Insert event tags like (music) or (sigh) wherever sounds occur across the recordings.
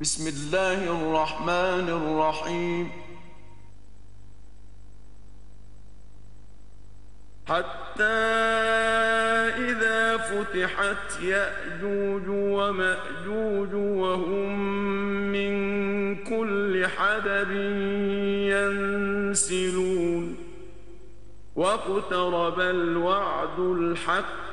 بسم الله الرحمن الرحيم. حتى إذا فتحت يأجوج ومأجوج وهم من كل حدب ينسلون. واقترب الوعد الحق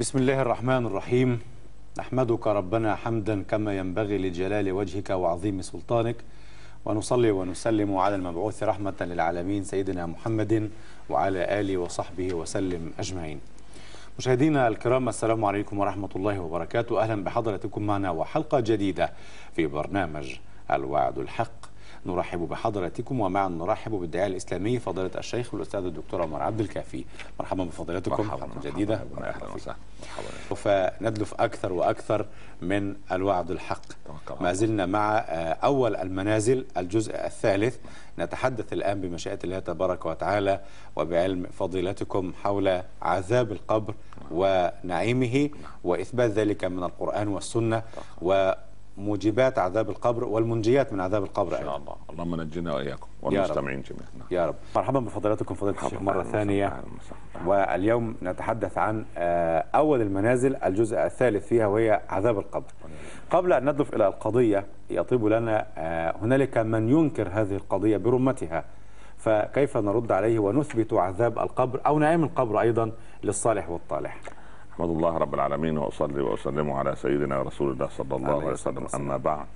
بسم الله الرحمن الرحيم. نحمدك ربنا حمدا كما ينبغي لجلال وجهك وعظيم سلطانك. ونصلي ونسلم على المبعوث رحمة للعالمين سيدنا محمد وعلى آله وصحبه وسلم أجمعين. مشاهدينا الكرام السلام عليكم ورحمة الله وبركاته. أهلا بحضرتكم معنا وحلقة جديدة في برنامج الوعد الحق. نرحب بحضراتكم ومعا نرحب بالداعية الإسلامي فضيلة الشيخ الأستاذ الدكتور عمر عبد الكافي. مرحبا بفضيلتكم. مرحبا جديدة. أهلا وسهلا. مرحبا. سوف ندلف أكثر وأكثر من الوعد الحق. ما زلنا مع آه، أول المنازل الجزء الثالث. نتحدث الآن بمشيئة الله تبارك وتعالى وبعلم فضيلتكم حول عذاب القبر ونعيمه وإثبات ذلك من القرآن والسنة. وموجبات عذاب القبر والمنجيات من عذاب القبر إن شاء الله اللهم نجنا وإياكم. والمستمعين جميعا. يا رب مرحبا بفضيلتكم فضيلة الشيخ. أهلا وسهلا. واليوم نتحدث عن آه، أول المنازل الجزء الثالث فيها وهي عذاب القبر قبل أن ندلف إلى القضية يطيب لنا آه، هنالك من ينكر هذه القضية برمتها فكيف نرد عليه ونثبت عذاب القبر أو نعيم القبر أيضا للصالح والطالح احمد الله رب العالمين وأصلي وأسلم على سيدنا رسول الله صلى الله عليه الصلاة وسلم. أما بعد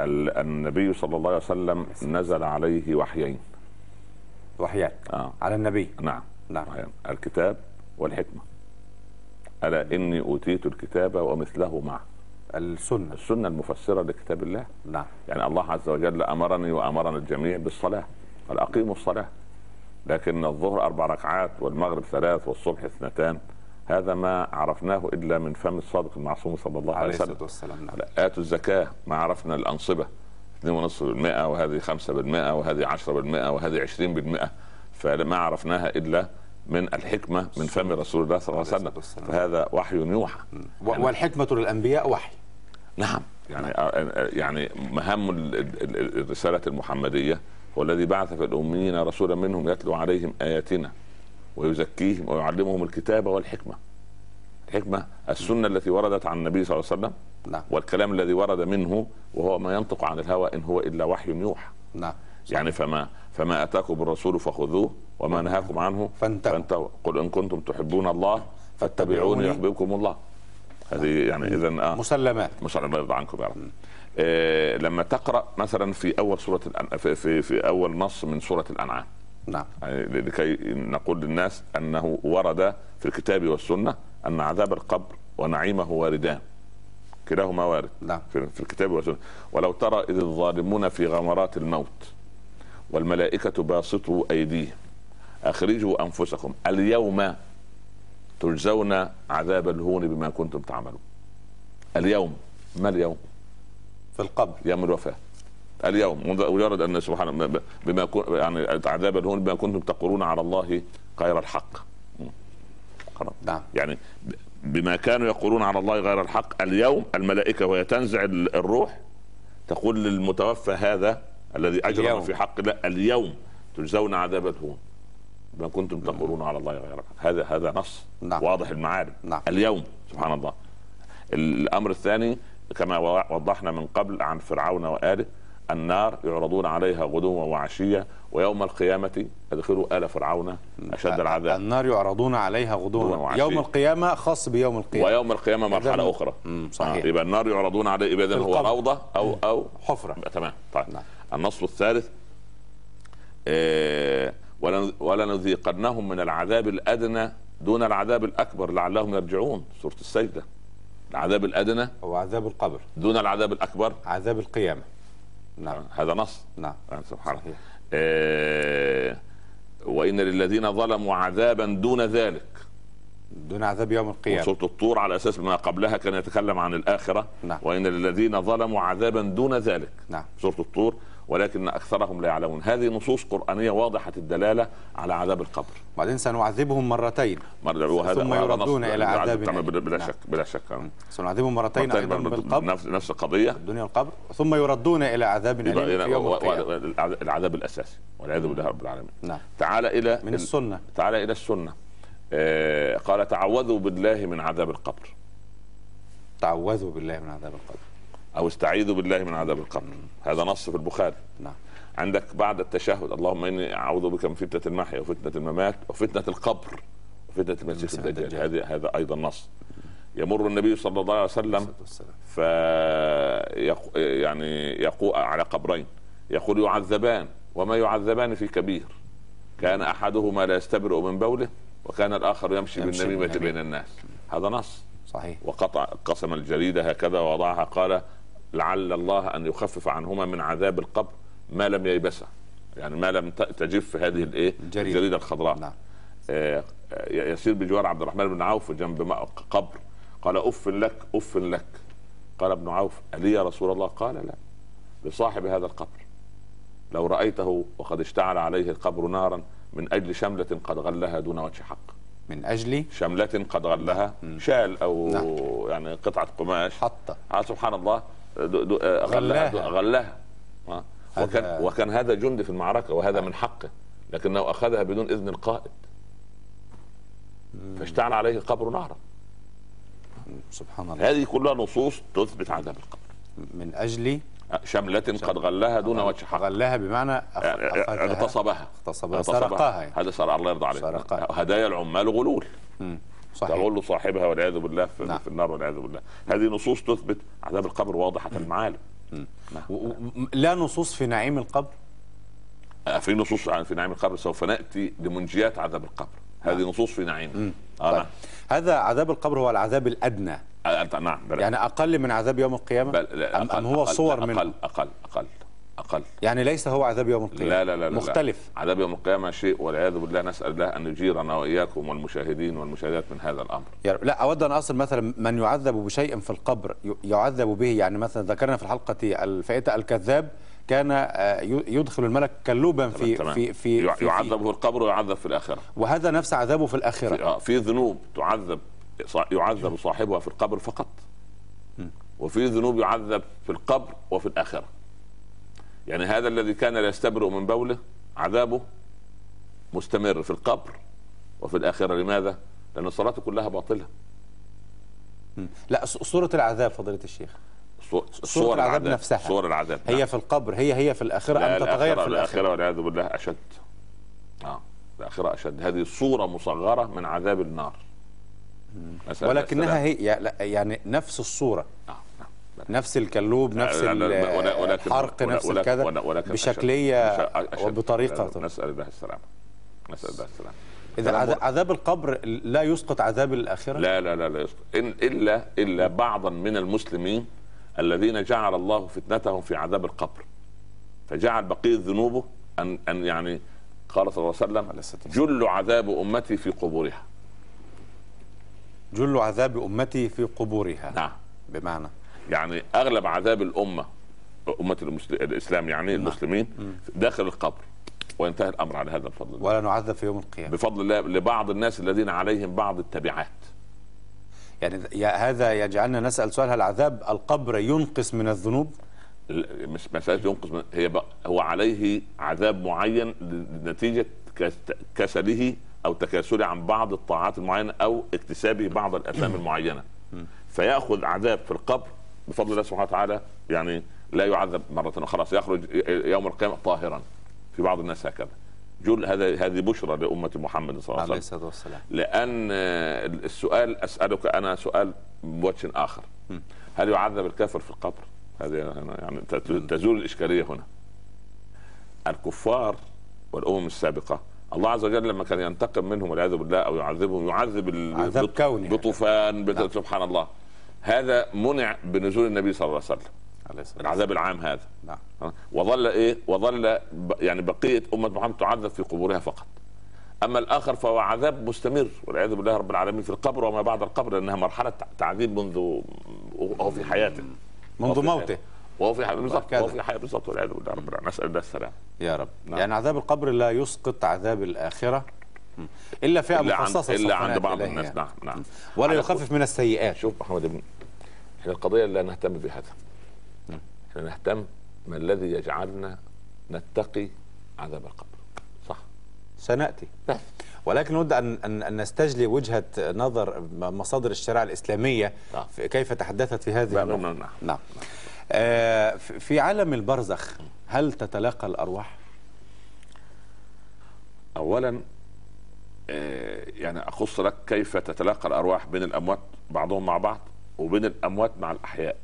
ال- النبي صلى الله عليه وسلم نزل عليه وحيين. وحياك آه. على النبي. نعم. نعم. وحيين. الكتاب والحكمة. ألا إني أوتيت الكتاب ومثله معه. السنة. السنة المفسرة لكتاب الله. نعم. يعني الله عز وجل أمرني وأمرنا الجميع بالصلاة قال اقيموا الصلاة. لكن الظهر أربع ركعات والمغرب ثلاث والصبح اثنتان. هذا ما عرفناه إلا من فم الصادق المعصوم صلى الله عليه وسلم. والسلام نعم. لا، آتوا الزكاة ما عرفنا الأنصبة. 2.5% وهذه 5% وهذه 10% وهذه 20% فما عرفناها إلا من الحكمة من فم رسول الله صلى الله عليه وسلم. فهذا وحي يوحى. و- والحكمة للأنبياء وحي. نعم. يعني يعني مهام ال- ال- ال- الرسالة المحمدية هو الذي بعث في الأميين رسولا منهم يتلو عليهم آياتنا. ويزكيهم ويعلمهم الكتاب والحكمة. الحكمة السنة التي وردت عن النبي صلى الله عليه وسلم نعم. والكلام الذي ورد منه وهو ما ينطق عن الهوى إن هو إلا وحي يوحى. نعم. يعني فما فما أتاكم الرسول فخذوه وما نهاكم عنه فانتهوا. فانتهوا. قل إن كنتم تحبون الله فاتبعوني يحببكم الله. هذه يعني اذا آه مسلمات. ما شاء الله يرضى عنكم يا رب. آه لما تقرأ مثلا في أول سورة. في, في في أول نص من سورة الأنعام نعم. يعني لكي نقول للناس أنه ورد في الكتاب والسنة أن عذاب القبر ونعيمه واردان. كلاهما وارد نعم. في في الكتاب والسنة. ولو ترى إذ الظالمون في غمرات الموت والملائكة باسطوا أيديهم أخرجوا أنفسكم اليوم تجزون عذاب الهون بما كنتم تعملون. اليوم ما اليوم؟ في القبر. يوم الوفاة. اليوم مجرد أن سبحان بما يعني عذاب الهون بما كنتم تقولون على الله غير الحق. نعم. يعني بما كانوا يقولون على الله غير الحق اليوم الملائكة وهي تنزع ال- الروح تقول للمتوفى هذا الذي أجرم. في حق الله اليوم تجزون عذاب الهون بما كنتم تقولون على الله غير الحق. هذا هذا نص نعم. واضح المعالم نعم. اليوم سبحان الله. الأمر الثاني كما وضحنا من قبل عن فرعون وآله النار يعرضون عليها غدوا وعشية ويوم القيامة ادخلوا آل فرعون أشد العذاب. النار يعرضون عليها غدوا وعشيا. يوم القيامة خاص بيوم القيامة. ويوم القيامة مرحلة إذن- أخرى. مم، صحيح. آه، يبقى النار يعرضون عليه في هو. روضة أو أو حفرة. تمام. طيب. نعم. النص الثالث آه، ولن- ولنذيقنهم من العذاب الأدنى دون العذاب الأكبر لعلهم يرجعون. سورة السجدة. العذاب الأدنى هو عذاب القبر. دون العذاب الأكبر. عذاب القيامة. نعم هذا نص. نعم آه، سبحان الله. آه وإن للذين ظلموا عذابا دون ذلك. دون عذاب يوم القيامة. وسوره الطور على أساس ما قبلها كان يتكلم عن الآخرة. نعم. وإن للذين ظلموا عذابا دون ذلك. نعم. سوره الطور. ولكن أكثرهم لا يعلمون. هذه نصوص قرآنية واضحة الدلالة على عذاب القبر. بعدين سنعذبهم مرتين. مرة وهذا ثم يردون إلى عذاب بلا, نعم. شك بلا شك. سنعذبهم مرتين مرتين أيضا بال- بالقبر. نفس نفس القضية. الدنيا والقبر. ثم يردون إلى عذاب أليم في يوم القيامة. العذاب الأساسي. والعياذ بالله رب العالمين. نعم. تعال إلى من السنة. تعال إلى السنة. آه قال تعوذوا بالله من عذاب القبر. تعوذوا بالله من عذاب القبر. أو استعيذوا بالله من عذاب القبر. هذا نص في البخاري. نعم. عندك بعد التشهد اللهم إني أعوذ بك من فتنة المحيا وفتنة الممات وفتنة القبر وفتنة المسيح المسيح الدجال. الدجال. هذا هذا أيضا نص. يمر النبي صلى الله عليه وسلم. ف يعني يقوء على قبرين. يقول يعذبان وما يعذبان في كبير. كان أحدهما لا يستبرئ من بوله وكان الآخر يمشي, يمشي بالنميمة بالنميمة. بين الناس. هذا نص. صحيح. وقطع قسم الجريدة هكذا ووضعها قال لعل الله أن يخفف عنهما من عذاب القبر ما لم ييبسه. يعني ما لم تجف هذه الإيه؟ الجريدة. الجريدة الخضراء. نعم. آه، آه، يسير بجوار عبد الرحمن بن عوف جنب قبر. قال أف لك أف لك. قال ابن عوف ألي يا رسول الله؟ قال لا لصاحب هذا القبر. لو رأيته وقد اشتعل عليه القبر نارا من أجل شملة قد غلها دون وجه حق. من أجل؟ شملة قد غلها شال أو نعم. يعني قطعة قماش. حتى سبحان الله. آه غلها غلاها. غلاها. آه. وكان وكان هذا جندي في المعركة وهذا من حقه لكنه أخذها بدون إذن القائد. فاشتعل عليه القبر نارا سبحان الله. هذه كلها نصوص تثبت عذاب القبر. من آه، شملة قد غلاها دون وجه حق. غلاها بمعنى اغتصبها. اغتصبها. سرقاها يعني. هذا سرق الله يرضى سرقها. هدايا العمال غلول. مم. صحيح. تغل صاحبها والعياذ بالله في, نعم. في النار والعياذ بالله. هذه نصوص تثبت عذاب القبر واضحة المعالم. و- لا نصوص في نعيم القبر. آه، في نصوص عن- في نعيم القبر سوف نأتي لمنجيات عذاب القبر. هذه نصوص في نعيم. آه طيب. نعم. هذا عذاب القبر هو العذاب الأدنى. آه، نعم بل- يعني أقل من عذاب يوم القيامة؟ بل أقل- أم هو أقل- صور منه؟ أقل أقل أقل. أقل. يعني ليس هو عذاب يوم القيامة. لا لا لا لا مختلف. لا. عذاب يوم القيامة شيء والعياذ بالله نسأل الله أن يجيرنا وإياكم والمشاهدين والمشاهدات من هذا الأمر. يا رب. لا أود أن أصل مثلا من يعذب بشيء في القبر يعذب به يعني مثلا ذكرنا في الحلقة الفائتة الكذاب كان آه، يدخل الملك كلوبا في تمام. في في, يع- في, يعذب في في القبر ويعذب في الآخرة. وهذا نفس عذابه في في, الآخرة آه، في ذنوب تعذب يعذب صاحبها في القبر فقط. وفي ذنوب يعذب في القبر وفي الآخرة. يعني هذا الذي كان لا يستبرئ من بوله عذابه مستمر في القبر وفي الآخرة. لماذا؟ لأن الصلاة كلها باطلة. لا صورة العذاب فضيلة الشيخ. صور, صورة العذاب نفسها. صور العذاب هي نعم. في القبر هي هي في الآخرة أم تتغير في الآخرة؟ الآخرة والعياذ بالله أشد. آه الآخرة أشد. هذه صورة مصغرة من عذاب النار. ولكنها. هي يعني نفس الصورة. نعم. نفس الكلوب نفس لا، ولكن- الحرق ولكن- نفس الكذا بشكلية. وبطريقة. نسأل الله السلامة. نسأل الله السلامة. إذا عذاب القبر لا يسقط عذاب الآخرة؟ لا لا لا لا يسقط. إن إلا إلا بعضا من المسلمين الذين جعل الله فتنتهم في عذاب القبر. فجعل بقية ذنوبه أن أن يعني قال صلى الله عليه وسلم. جل عذاب أمتي في قبورها. جل عذاب أمتي في قبورها. نعم. بمعنى يعني أغلب عذاب الأمة أمة المسل... الإسلام يعني المسلمين داخل القبر وانتهى الأمر على هذا الفضل ولا نعذب في يوم القيامة. بفضل الله لبعض الناس الذين عليهم بعض التبعات. يعني هذا يجعلنا نسأل سؤال هل عذاب القبر ينقص من الذنوب؟ ال- مش مسألة ينقص من هي بقى هو عليه عذاب معين نتيجه كس- كسله أو تكاسله عن بعض الطاعات المعينة أو اكتسابه بعض الأثام (clears throat) المعينة. فيأخذ عذاب في القبر بفضل الله سبحانه وتعالى يعني لا يعذب مرة أخرى، خلاص يخرج يوم القيامة طاهرا في بعض الناس هكذا جل هذا هذه بشرى لأمة محمد صلى الله عليه وسلم والسلام لأن آه، السؤال أسألك أنا سؤال بوجه آخر هل يعذب الكافر في القبر؟ هذه يعني تزول الإشكالية هنا. الكفار والأمم السابقة الله عز وجل لما كان ينتقم منهم والعياذ بالله أو يعذبهم يعذب عذاب كوني. بطوفان. نعم. سبحان الله هذا منع بنزول النبي صلى الله عليه وسلم. العذاب العام هذا. نعم. وظل إيه؟ وظل يعني بقية أمة محمد تعذب في قبورها فقط. أما الآخر فهو عذاب مستمر والعياذ بالله رب العالمين في القبر وما بعد القبر لأنها مرحلة تعذيب منذ وهو في حياته. منذ موته. حياته. وهو في حياته بالضبط. كذا. وهو في حياته بالضبط والعياذ بالله رب العالمين. نسأل الله السلامة. يا رب. نعم. يعني عذاب القبر لا يسقط عذاب الآخرة. إلا فئة مخصصة إلا سوف عند بعض الناس. نعم نعم. ولا يخفف من السيئات. شوف محمد ابن إحنا القضية لا نهتم بهذا إحنا نهتم ما الذي يجعلنا نتقي عذاب القبر صح سنأتي بس ولكن نود أن, أن, أن نستجلي وجهة نظر مصادر الشريعة الإسلامية نعم. في كيف تحدثت في هذه نعم،. نعم. نعم آه في في عالم البرزخ هل تتلاقى الأرواح؟ اولا آه، يعني أخص لك كيف تتلاقى الأرواح بين الأموات بعضهم مع بعض وبين الأموات مع الأحياء.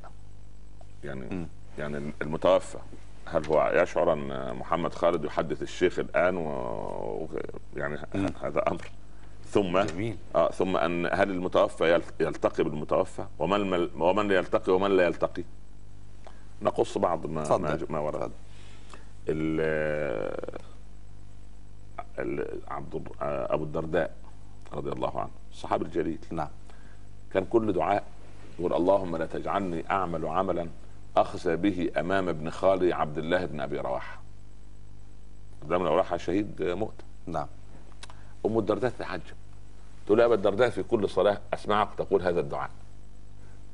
يعني يعني المتوفى. هل هو يشعر أن محمد خالد يحدث الشيخ الآن و... يعني هذا أمر. ثم جميل. آه ثم أن هل المتوفى يل- يلتقي بالمتوفى؟ ومن ومن يلتقي ومن لا يلتقي؟ نقص بعض ما تفضل. ما, ما ورد. ال- ال- عبد آه، أبو الدرداء رضي الله عنه الصحابي الجليل. نعم. كان كل دعاء يقول اللهم لا تجعلني أعمل عملا أخزى به أمام ابن خالي عبد الله بن أبي رواحة. ده من رواحه شهيد مؤتة نعم. أم الدرداء تتعجب تقول يا أبا الدرداء في كل صلاة أسمعك تقول هذا الدعاء.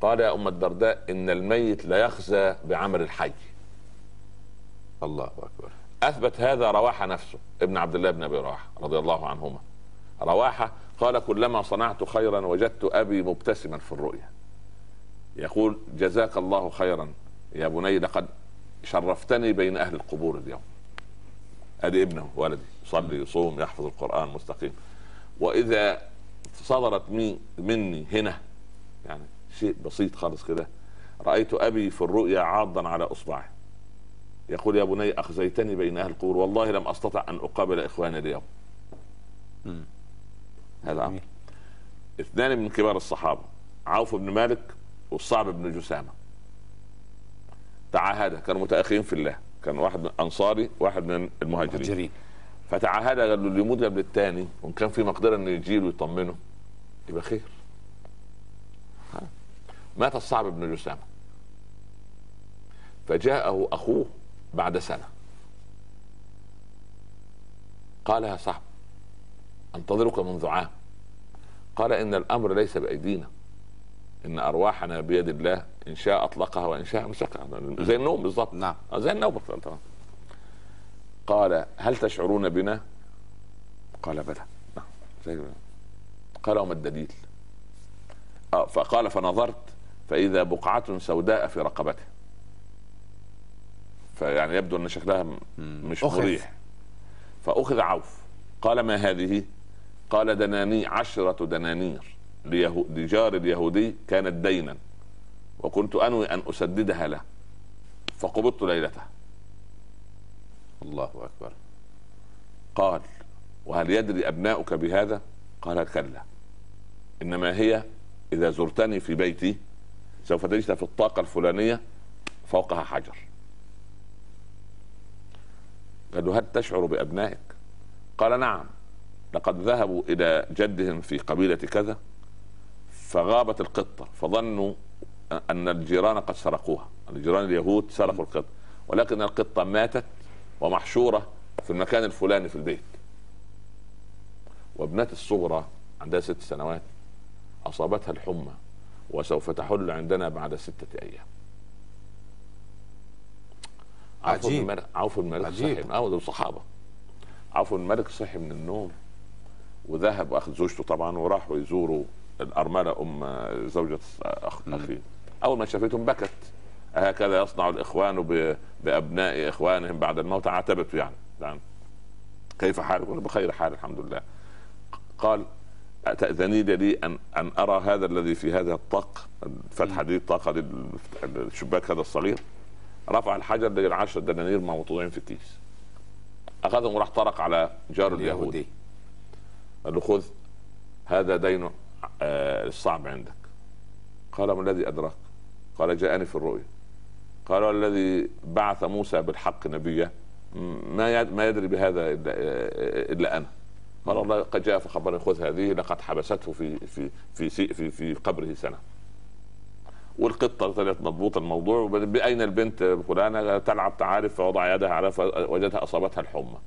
قال يا أم الدرداء إن الميت لا يخزى بعمل الحي الله أكبر. أثبت هذا رواحه نفسه ابن عبد الله بن أبي رواحة رضي الله عنهما. رواحة قال كلما صنعت خيرا وجدت أبي مبتسما في الرؤيا. يقول جزاك الله خيرا. يا بني لقد شرفتني بين أهل القبور اليوم. أدي ابنه ولدي يصلي يصوم يحفظ القرآن مستقيم. وإذا صدرت مني هنا يعني شيء بسيط خالص كده رأيت أبي في الرؤيا عاضا على إصبعه. يقول يا بني أخزيتني بين أهل القبور. والله لم أستطع أن أقابل إخواني اليوم. هذا أمر. اثنان من كبار الصحابة عوف بن مالك والصعب بن جسامة. تعاهدا كانوا متأخرين في الله. كان واحد من انصاري واحد من المهاجرين. مهاجرين فتعاهدا قال له اللي يموت قبل الثاني وإن كان في مقدرة إنه يجي له ويطمنه يبقى خير. مات الصعب بن جسامة. فجاءه أخوه بعد سنة. قال يا صاحب أنتظرك منذ عام. قال إن الأمر ليس بأيدينا. إن أرواحنا بيد الله إن شاء أطلقها وإن شاء امسكها زي النوم بالضبط. نعم. زي النوم بالضبط. قال هل تشعرون بنا؟ قال بلى. نعم. قال وما الدليل؟ آه، فقال فنظرت فإذا بقعة سوداء في رقبته. فيعني يبدو أن شكلها مش أخذ. مريح. فأخذ عوف. قال ما هذه؟ قال دناني عشرة دنانير. لجار اليهودي كانت دينا وكنت أنوي أن أسددها له فقبضت ليلته. الله أكبر. قال وهل يدري أبناؤك بهذا قال كلا. إنما هي إذا زرتني في بيتي سوف تجد في الطاقة الفلانية فوقها حجر. قال له هل تشعر بأبنائك؟ قال نعم. لقد ذهبوا إلى جدهم في قبيلة كذا فغابت القطة فظنوا أن الجيران قد سرقوها الجيران اليهود سرقوا القطة ولكن القطة ماتت ومحشورة في المكان الفلاني في البيت وابنتي الصغرى عندها ست سنوات أصابتها الحمى وسوف تحل عندنا بعد ستة أيام عوف بن عجيب. الملك عوف الملك عجيب. صحي دول صحابة عوف الملك صحي من النوم وذهب واخذ زوجته طبعا وراحوا يزوروا الأرملة أم زوجة اخ اخيه أول ما شافتهم بكت هكذا يصنع الإخوان بأبناء إخوانهم بعد الموت. عاتبته يعني. يعني كيف حالك؟ بخير حال الحمد لله. قال أتأذني لي أن أن أرى هذا الذي في هذا الطاق الفتحة دي الطاقة دي الشباك هذا الصغير. رفع الحجر لقى العشرة دنانير موضوعين في الكيس. أخذهم وراح طرق على جار اليهودي. اليهودي قال له خذ هذا دين آه، الصعب عندك. قال ما الذي أدراك؟ قال جاءني في الرؤيا. قال والذي بعث موسى بالحق نبيا. ما ما يدري بهذا الا إلا أنا. قال الله قد جاء فخبرني خذ هذه لقد حبسته في في في في في, في قبره سنة. والقطة طلعت مضبوط الموضوع بأين البنت فلانة؟ تلعب تعارف فوضع يدها على وجدها أصابتها الحمى.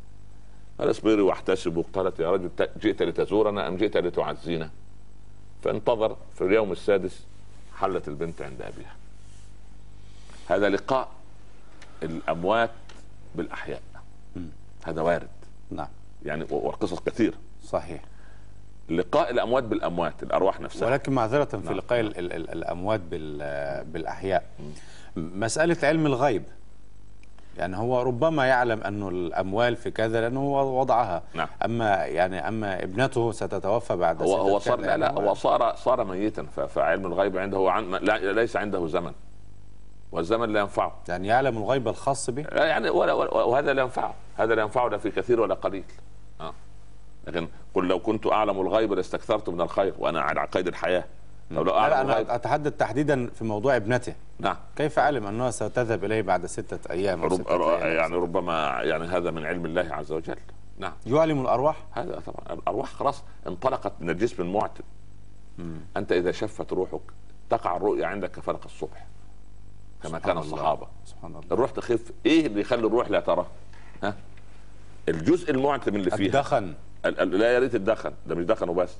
قال اصبري واحتسب. قالت يا رجل جئت لتزورنا أم جئت لتعزينا؟ فانتظر في اليوم السادس حلت البنت عند أبيها. هذا لقاء الأموات بالأحياء. هذا وارد. نعم. يعني والقصص كثيره صحيح. لقاء الأموات بالأموات الأرواح نفسها. ولكن معذرة في نعم. لقاء ال ال ال الأموات بال بالأحياء. مسألة علم الغيب. يعني هو ربما يعلم انه الأموال في كذا لأنه هو وضعها. نعم. أما يعني أما ابنته ستتوفى بعد هو هو صار لا يعني لا هو صار صار ميتا فعلم الغيب عنده هو عن لا ليس عنده زمن. والزمن لا ينفعه. يعني يعلم الغيب الخاص به؟ لا يعني ولا, ولا وهذا لا ينفعه. هذا لا ينفعه لا في كثير ولا قليل. آه. لكن قل لو كنت أعلم الغيب لاستكثرت من الخير وأنا على قيد الحياة. لو لا, لا أنا أتحدث تحديدا في موضوع ابنته نعم. كيف علم أنها ستذهب إليه بعد ستة أيام رب ستة أيام؟ يعني ربما يعني هذا من علم الله عز وجل. نعم. يعلم الأرواح؟ هذا طبعا. الأرواح خلاص انطلقت من الجسم المعتم أنت إذا شفت روحك تقع الرؤيا عندك كفلق الصبح كما كان. الصحابة. سبحان الله. الروح تخف. إيه اللي يخلي الروح لا ترى؟ ها؟ الجزء المعتم اللي فيها. الدخن. ال- ال- لا يا ريت الدخن. ده مش دخن وبس.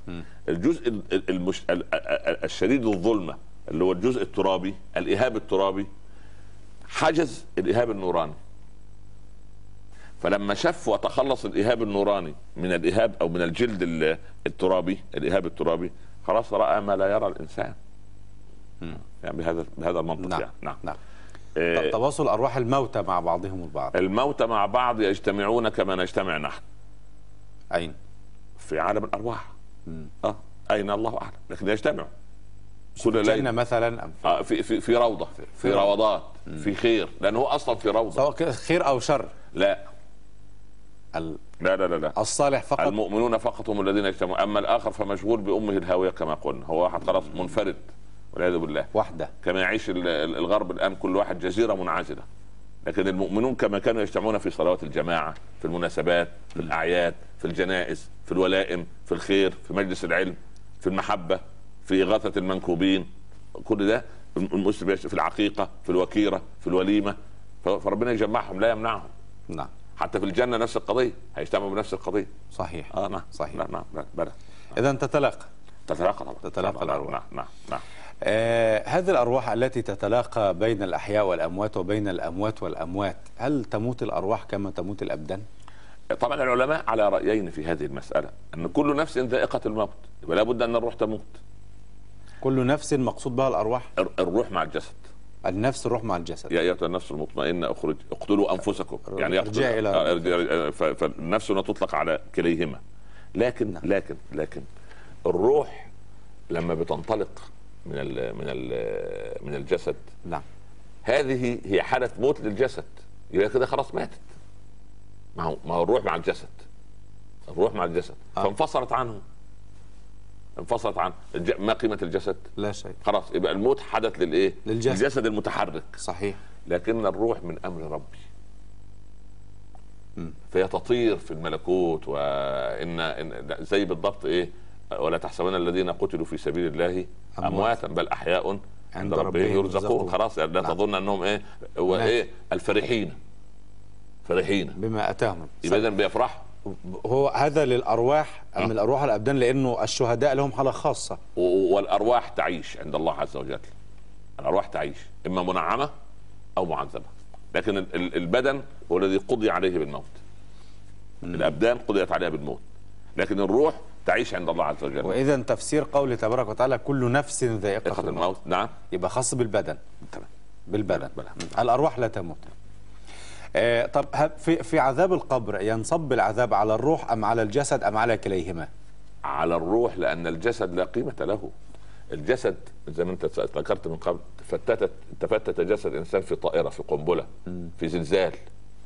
الجزء ال- ال- المش... ال- ال- ال- الشديد الظلمه اللي هو الجزء الترابي الإيهاب الترابي حجز الإيهاب النوراني. فلما شف وتخلص الإيهاب النوراني من الإيهاب أو من الجلد ال- الترابي الإيهاب الترابي خلاص رأى ما لا يرى الإنسان. يعني بهذا بهذا المنطق نعم يعني. نعم. نعم. آه، تواصل أرواح الموتى مع بعضهم البعض. الموتى مع بعض يجتمعون كما نجتمع نحن. أين؟ في عالم الأرواح. آه. أين؟ الله أعلم. لكن يجتمعوا كل ليلة. مثلا أم؟ آه في في في روضة. في روضة. روضات. في خير. لأنه هو أصلا في روضة. سواء خير أو شر. لا. ال- لا لا لا, لا. الصالح فقط. المؤمنون فقط هم الذين يجتمعون. أما الآخر فمشغول بأمه الهاوية كما قلنا. هو واحد خلاص منفرد. والعياذ بالله. وحدة. كما يعيش ال- ال- الغرب الآن كل واحد جزيرة منعزلة. لكن المؤمنون كما كانوا يجتمعون في صلوات الجماعة في المناسبات في الأعياد في الجنائز في الولائم في الخير في مجلس العلم في المحبة في إغاثة المنكوبين. كل ده المسلم في العقيقة في الوكيرة في الوليمة. فربنا يجمعهم لا يمنعهم. نعم. حتى في الجنة نفس القضية هيجتمعوا بنفس القضية. صحيح. آه نعم. صحيح. نعم نعم بلى. اذا تتلاقى تتلاقى طبعا. تتلاقى. نعم نعم نعم. آه هذه الأرواح التي تتلاقى بين الأحياء والأموات وبين الأموات والأموات هل تموت الأرواح كما تموت الأبدان؟ طبعا العلماء على رأيين في هذه المسألة أن كل نفس ذائقة الموت ولا بد أن الروح تموت. كل نفس مقصود بها الأرواح؟ الر- الروح مع الجسد. النفس الروح مع الجسد. يا أيتها النفس المطمئنة أخرج اقتلوا أنفسكم. يعني ارجعي إلى آه،. ارجع- ف- فالنفس هنا تطلق على كليهما. لكن نعم. لكن لكن الروح لما بتنطلق من ال من ال من الجسد. نعم. هذه هي حالة موت للجسد. يبقى كده خلاص ماتت. ما هو ما هو الروح مع الجسد. الروح مع الجسد. آه. فانفصلت عنه. انفصلت عنه. الج... ما قيمة الجسد؟ لا شيء. خلاص يبقى الموت حدث للإيه؟ للجسد. الجسد المتحرك. صحيح. لكن الروح من أمر ربي. فهي تطير في الملكوت وان إن زي بالضبط إيه؟ ولا تحسبن الذين قتلوا في سبيل الله. امواتا. بل أحياء عند, ربهم يرزقون. خلاص يعني لا نعم. تظن أنهم إيه؟ هو نعم. إيه؟ الفرحين. فرحين. بما أتاهم. اذا بيفرحوا هو هذا للأرواح ام آه. الأرواح الأبدان لأنه الشهداء لهم حالة خاصة. والأرواح تعيش عند الله عز وجل. الأرواح تعيش إما منعمة أو معذبة. لكن ال- ال- البدن هو الذي قضي عليه بالموت. الأبدان قضيت عليها بالموت. لكن الروح تعيش عند الله عز وجل. وإذا تفسير قوله تبارك وتعالى كل نفس ذائقه الموت. الموت نعم. يبقى خاص بالبدن. تمام. بالبدن. بلى. الأرواح لا تموت. آه طب في في عذاب القبر ينصب العذاب على الروح أم على الجسد أم على كليهما؟ على الروح لأن الجسد لا قيمة له. الجسد زي ما أنت ذكرت من قبل تفتتت تفتت جسد إنسان في طائرة في قنبلة في زلزال.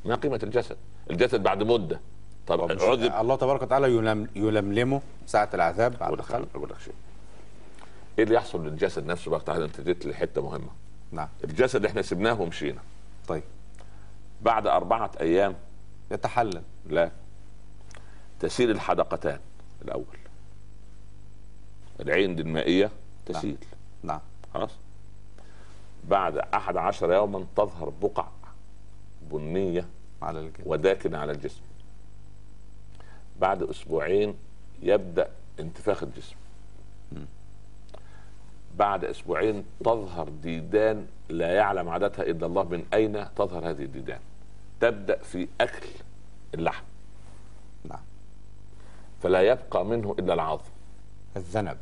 ما قيمة الجسد؟ الجسد بعد مدة. طب مش- عذب. الله تبارك وتعالى يلم يلملمه ساعة العذاب بعد شيء إيه اللي يحصل للجسد نفسه بقى؟ تعالى أنت جيت لحتة مهمة. نعم. الجسد إحنا سبناه ومشينا. طيب. بعد أربعة أيام. يتحلل. لا. تسيل الحدقتان الأول. العين دي المائية تسيل. نعم. خلاص. بعد أحد عشر يوما تظهر بقع بنية على الجسم وداكنة على الجسم. بعد أسبوعين يبدأ انتفاخ الجسم. بعد أسبوعين تظهر ديدان لا يعلم عددها إلا الله من أين تظهر هذه الديدان. تبدأ في أكل اللحم. نعم. فلا يبقى منه إلا العظم. الذنب.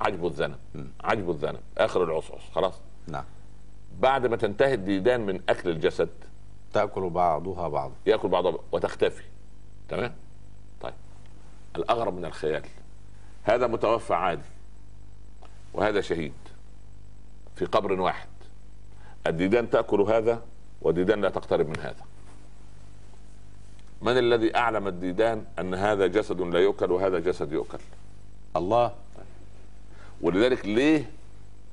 عجب الذنب. عجب الذنب. آخر العصعص خلاص. نعم. بعد ما تنتهي الديدان من أكل الجسد تأكل بعضها بعضا. يأكل بعضها وتختفي. تمام؟ الأغرب من الخيال. هذا متوفى عادي وهذا شهيد في قبر واحد. الديدان تأكل هذا والديدان لا تقترب من هذا. من الذي أعلم الديدان أن هذا جسد لا يؤكل وهذا جسد يؤكل؟ الله. ولذلك ليه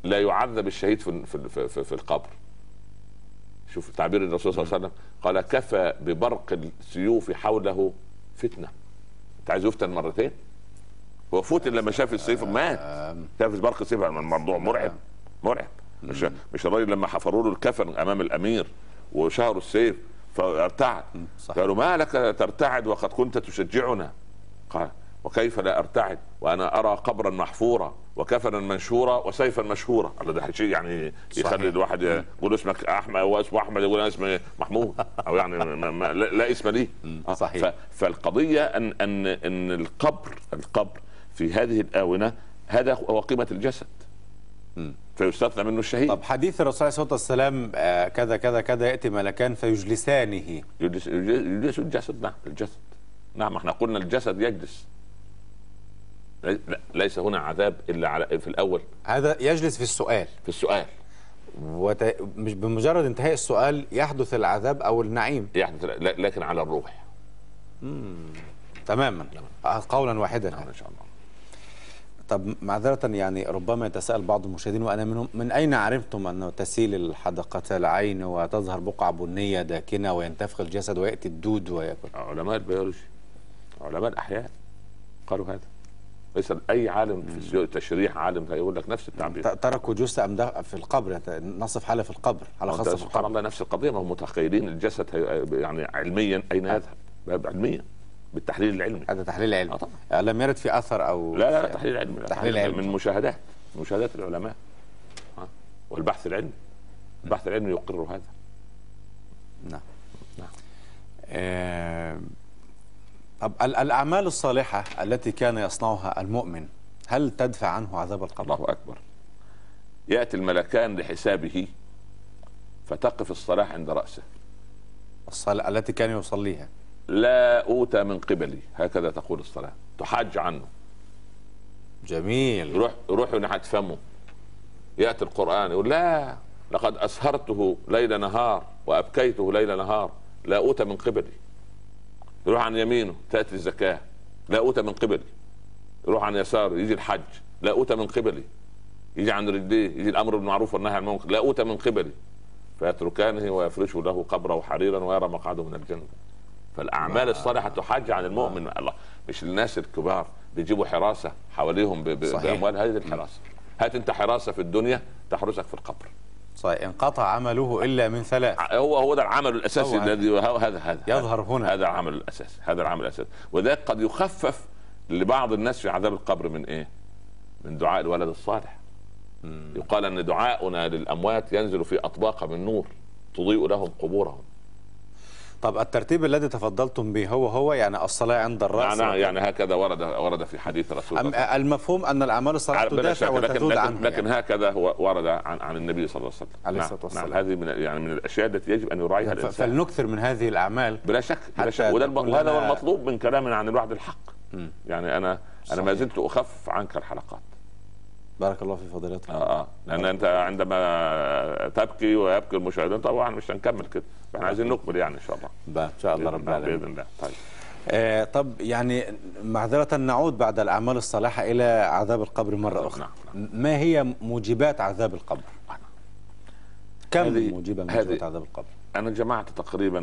لا يعذب الشهيد في في في, في القبر؟ شوف تعبير الرسول صلى الله عليه وسلم قال كفى ببرق السيوف حوله فتنة. انت عايز يفتن مرتين. هو فتن لما شاف السيف مات شاف برق السيف الموضوع مرعب مرعب. مش مش الراجل لما حفروا له الكفن أمام الأمير وشهروا السيف فارتعد. قالوا ما لك ترتعد وقد كنت تشجعنا. قال وكيف لا أرتعد؟ وأنا أرى قبرا محفورا وكفنا منشورا وسيفا مشهورا الله ده شيء يعني. يخلي الواحد يقول اسمك أحمد واسمه أحمد يقول أنا اسمي محمود. أو يعني ما ما لا, لا اسم لي. آه، صحيح. فالقضية ان ان أن القبر القبر في هذه الآونة هذا هو قيمة الجسد. فيستثنى منه الشهيد. طب حديث الرسول عليه الصلاة والسلام آه، كذا كذا كذا يأتي ملكان فيجلسانه. يجلس يجلس الجسد نعم الجسد. نعم إحنا قلنا الجسد يجلس. ليس هنا عذاب إلا على في الأول. هذا يجلس في السؤال. في السؤال. وت... مش بمجرد انتهاء السؤال يحدث العذاب أو النعيم. لا- لكن على الروح. تماما. آه، قولا واحدا. نعم إن شاء الله. طب معذرة يعني ربما يتساءل بعض المشاهدين وأنا منهم من أين علمتم أنه تسيل الحدقة العين وتظهر بقع بنية داكنة وينتفخ الجسد ويأتي الدود ويأكل؟ علماء البيولوجي. علماء الأحياء قالوا هذا. ليس أي عالم في التشريح عالم هيقول لك نفس التعبير. تركوا أم ده في القبر يت- نصف حالة في القبر وأنت خاصة في القبر. الله نفس القضية ما هم متخيلين الجسد يعني علميا أين يذهب؟ علميا بالتحليل العلمي. هذا تحليل علمي. آه طبعا. لم يرد في أثر أو لا لا, لا تحليل علمي تحليل من علمي. مشاهدات مشاهدات العلماء؟ والبحث العلمي. البحث العلمي يقر هذا. نعم. نعم. طب ال- الأعمال الصالحة التي كان يصنعها المؤمن هل تدفع عنه عذاب القبر؟ الله أكبر. يأتي الملكان لحسابه فتقف الصلاة عند رأسه. الصلاة التي كان يصليها. لا اوتى من قبلي هكذا تقول الصلاة. تحج عنه. جميل. يروح يروح ناحيه فمه يأتي القرآن يقول لا لقد أسهرته ليل نهار وأبكيته ليل نهار. لا اوتى من قبلي. يروح عن يمينه تأتي الزكاة. لا اوتى من قبلي. يروح عن يساره يجي الحج. لا اوتى من قبلي. يجي عن رجليه يجي الأمر بالمعروف والنهي عن المنكر. لا اوتى من قبلي. فيتركانه ويفرش له قبره حريرا ويرى مقعده من الجنة. فالأعمال الصالحة تحج عن المؤمن. الله مش الناس الكبار بيجيبوا حراسة حواليهم. بأموال هذه الحراسة. هات أنت حراسة في الدنيا تحرسك في القبر. صحيح انقطع عمله إلا من ثلاث هو هو ده العمل الأساسي. الذي هذا هذا يظهر هنا. هذا العمل الأساسي هذا العمل الأساسي وذلك قد يخفف لبعض الناس في عذاب القبر من إيه؟ من دعاء الولد الصالح يقال أن دعاؤنا للأموات ينزل في أطباق من نور تضيء لهم قبورهم طب الترتيب الذي تفضلتم به هو هو يعني الصلاة عند الرأس يعني, يعني هكذا ورد ورد في حديث رسول الله. المفهوم أن الأعمال شك، تدافع لكن وتزول لكن, عنه لكن يعني. هكذا هو ورد عن عن النبي صلى الله عليه وسلم. عليه نعم، الصلاة والسلام. نعم هذه من يعني من الأشياء التي يجب أن يراعيها الإنسان. فلنكثر من هذه الأعمال بلا شك بلا شك. وهذا هو المطلوب من كلامنا عن الوعد الحق. يعني أنا أنا ما صحيح. زلت أخف عنك الحلقات. بارك الله في فضيلتك آه آه. لأن أنت عندما تبكي ويبكي المشاهدين طبعا مش هنكمل كده. إحنا عايزين نكمل يعني إن شاء الله. إن شاء الله رب العالمين بإذن الله. طيب. آه طب يعني معذرة نعود بعد الأعمال الصالحة إلى عذاب القبر مرة أخرى. نعم، ما هي موجبات عذاب القبر؟ كم هذه- موجبة موجبات عذاب القبر؟ أنا جمعت تقريبا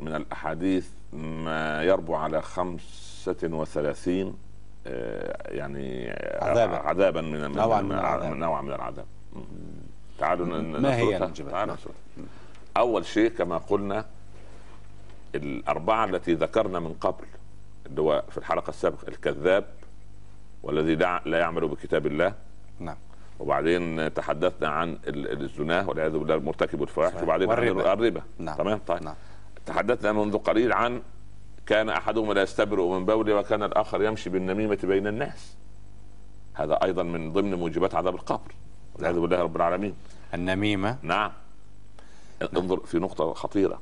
من الأحاديث ما يربو على 35 آه، يعني عذابا. عذابا من نوعاً من- من العذاب. نوعا من العذاب تعالوا ما هي. الموجبات؟ تعالوا نسردها. أول شيء كما قلنا الأربعة التي ذكرنا من قبل اللي هو في الحلقة السابقة الكذاب والذي لا يعمل بكتاب الله نعم وبعدين تحدثنا عن ال- الزنا والعياذ بالله مرتكب الفواحش. وبعدين. الربا نعم. تمام طيب نعم. تحدثنا منذ قليل عن كان احدهم لا يستبرئ من بوله وكان الآخر يمشي بالنميمة بين الناس. هذا أيضا من ضمن موجبات عذاب القبر. والعياذ بالله رب العالمين. النميمة؟ نعم. انظر في نقطة خطيرة.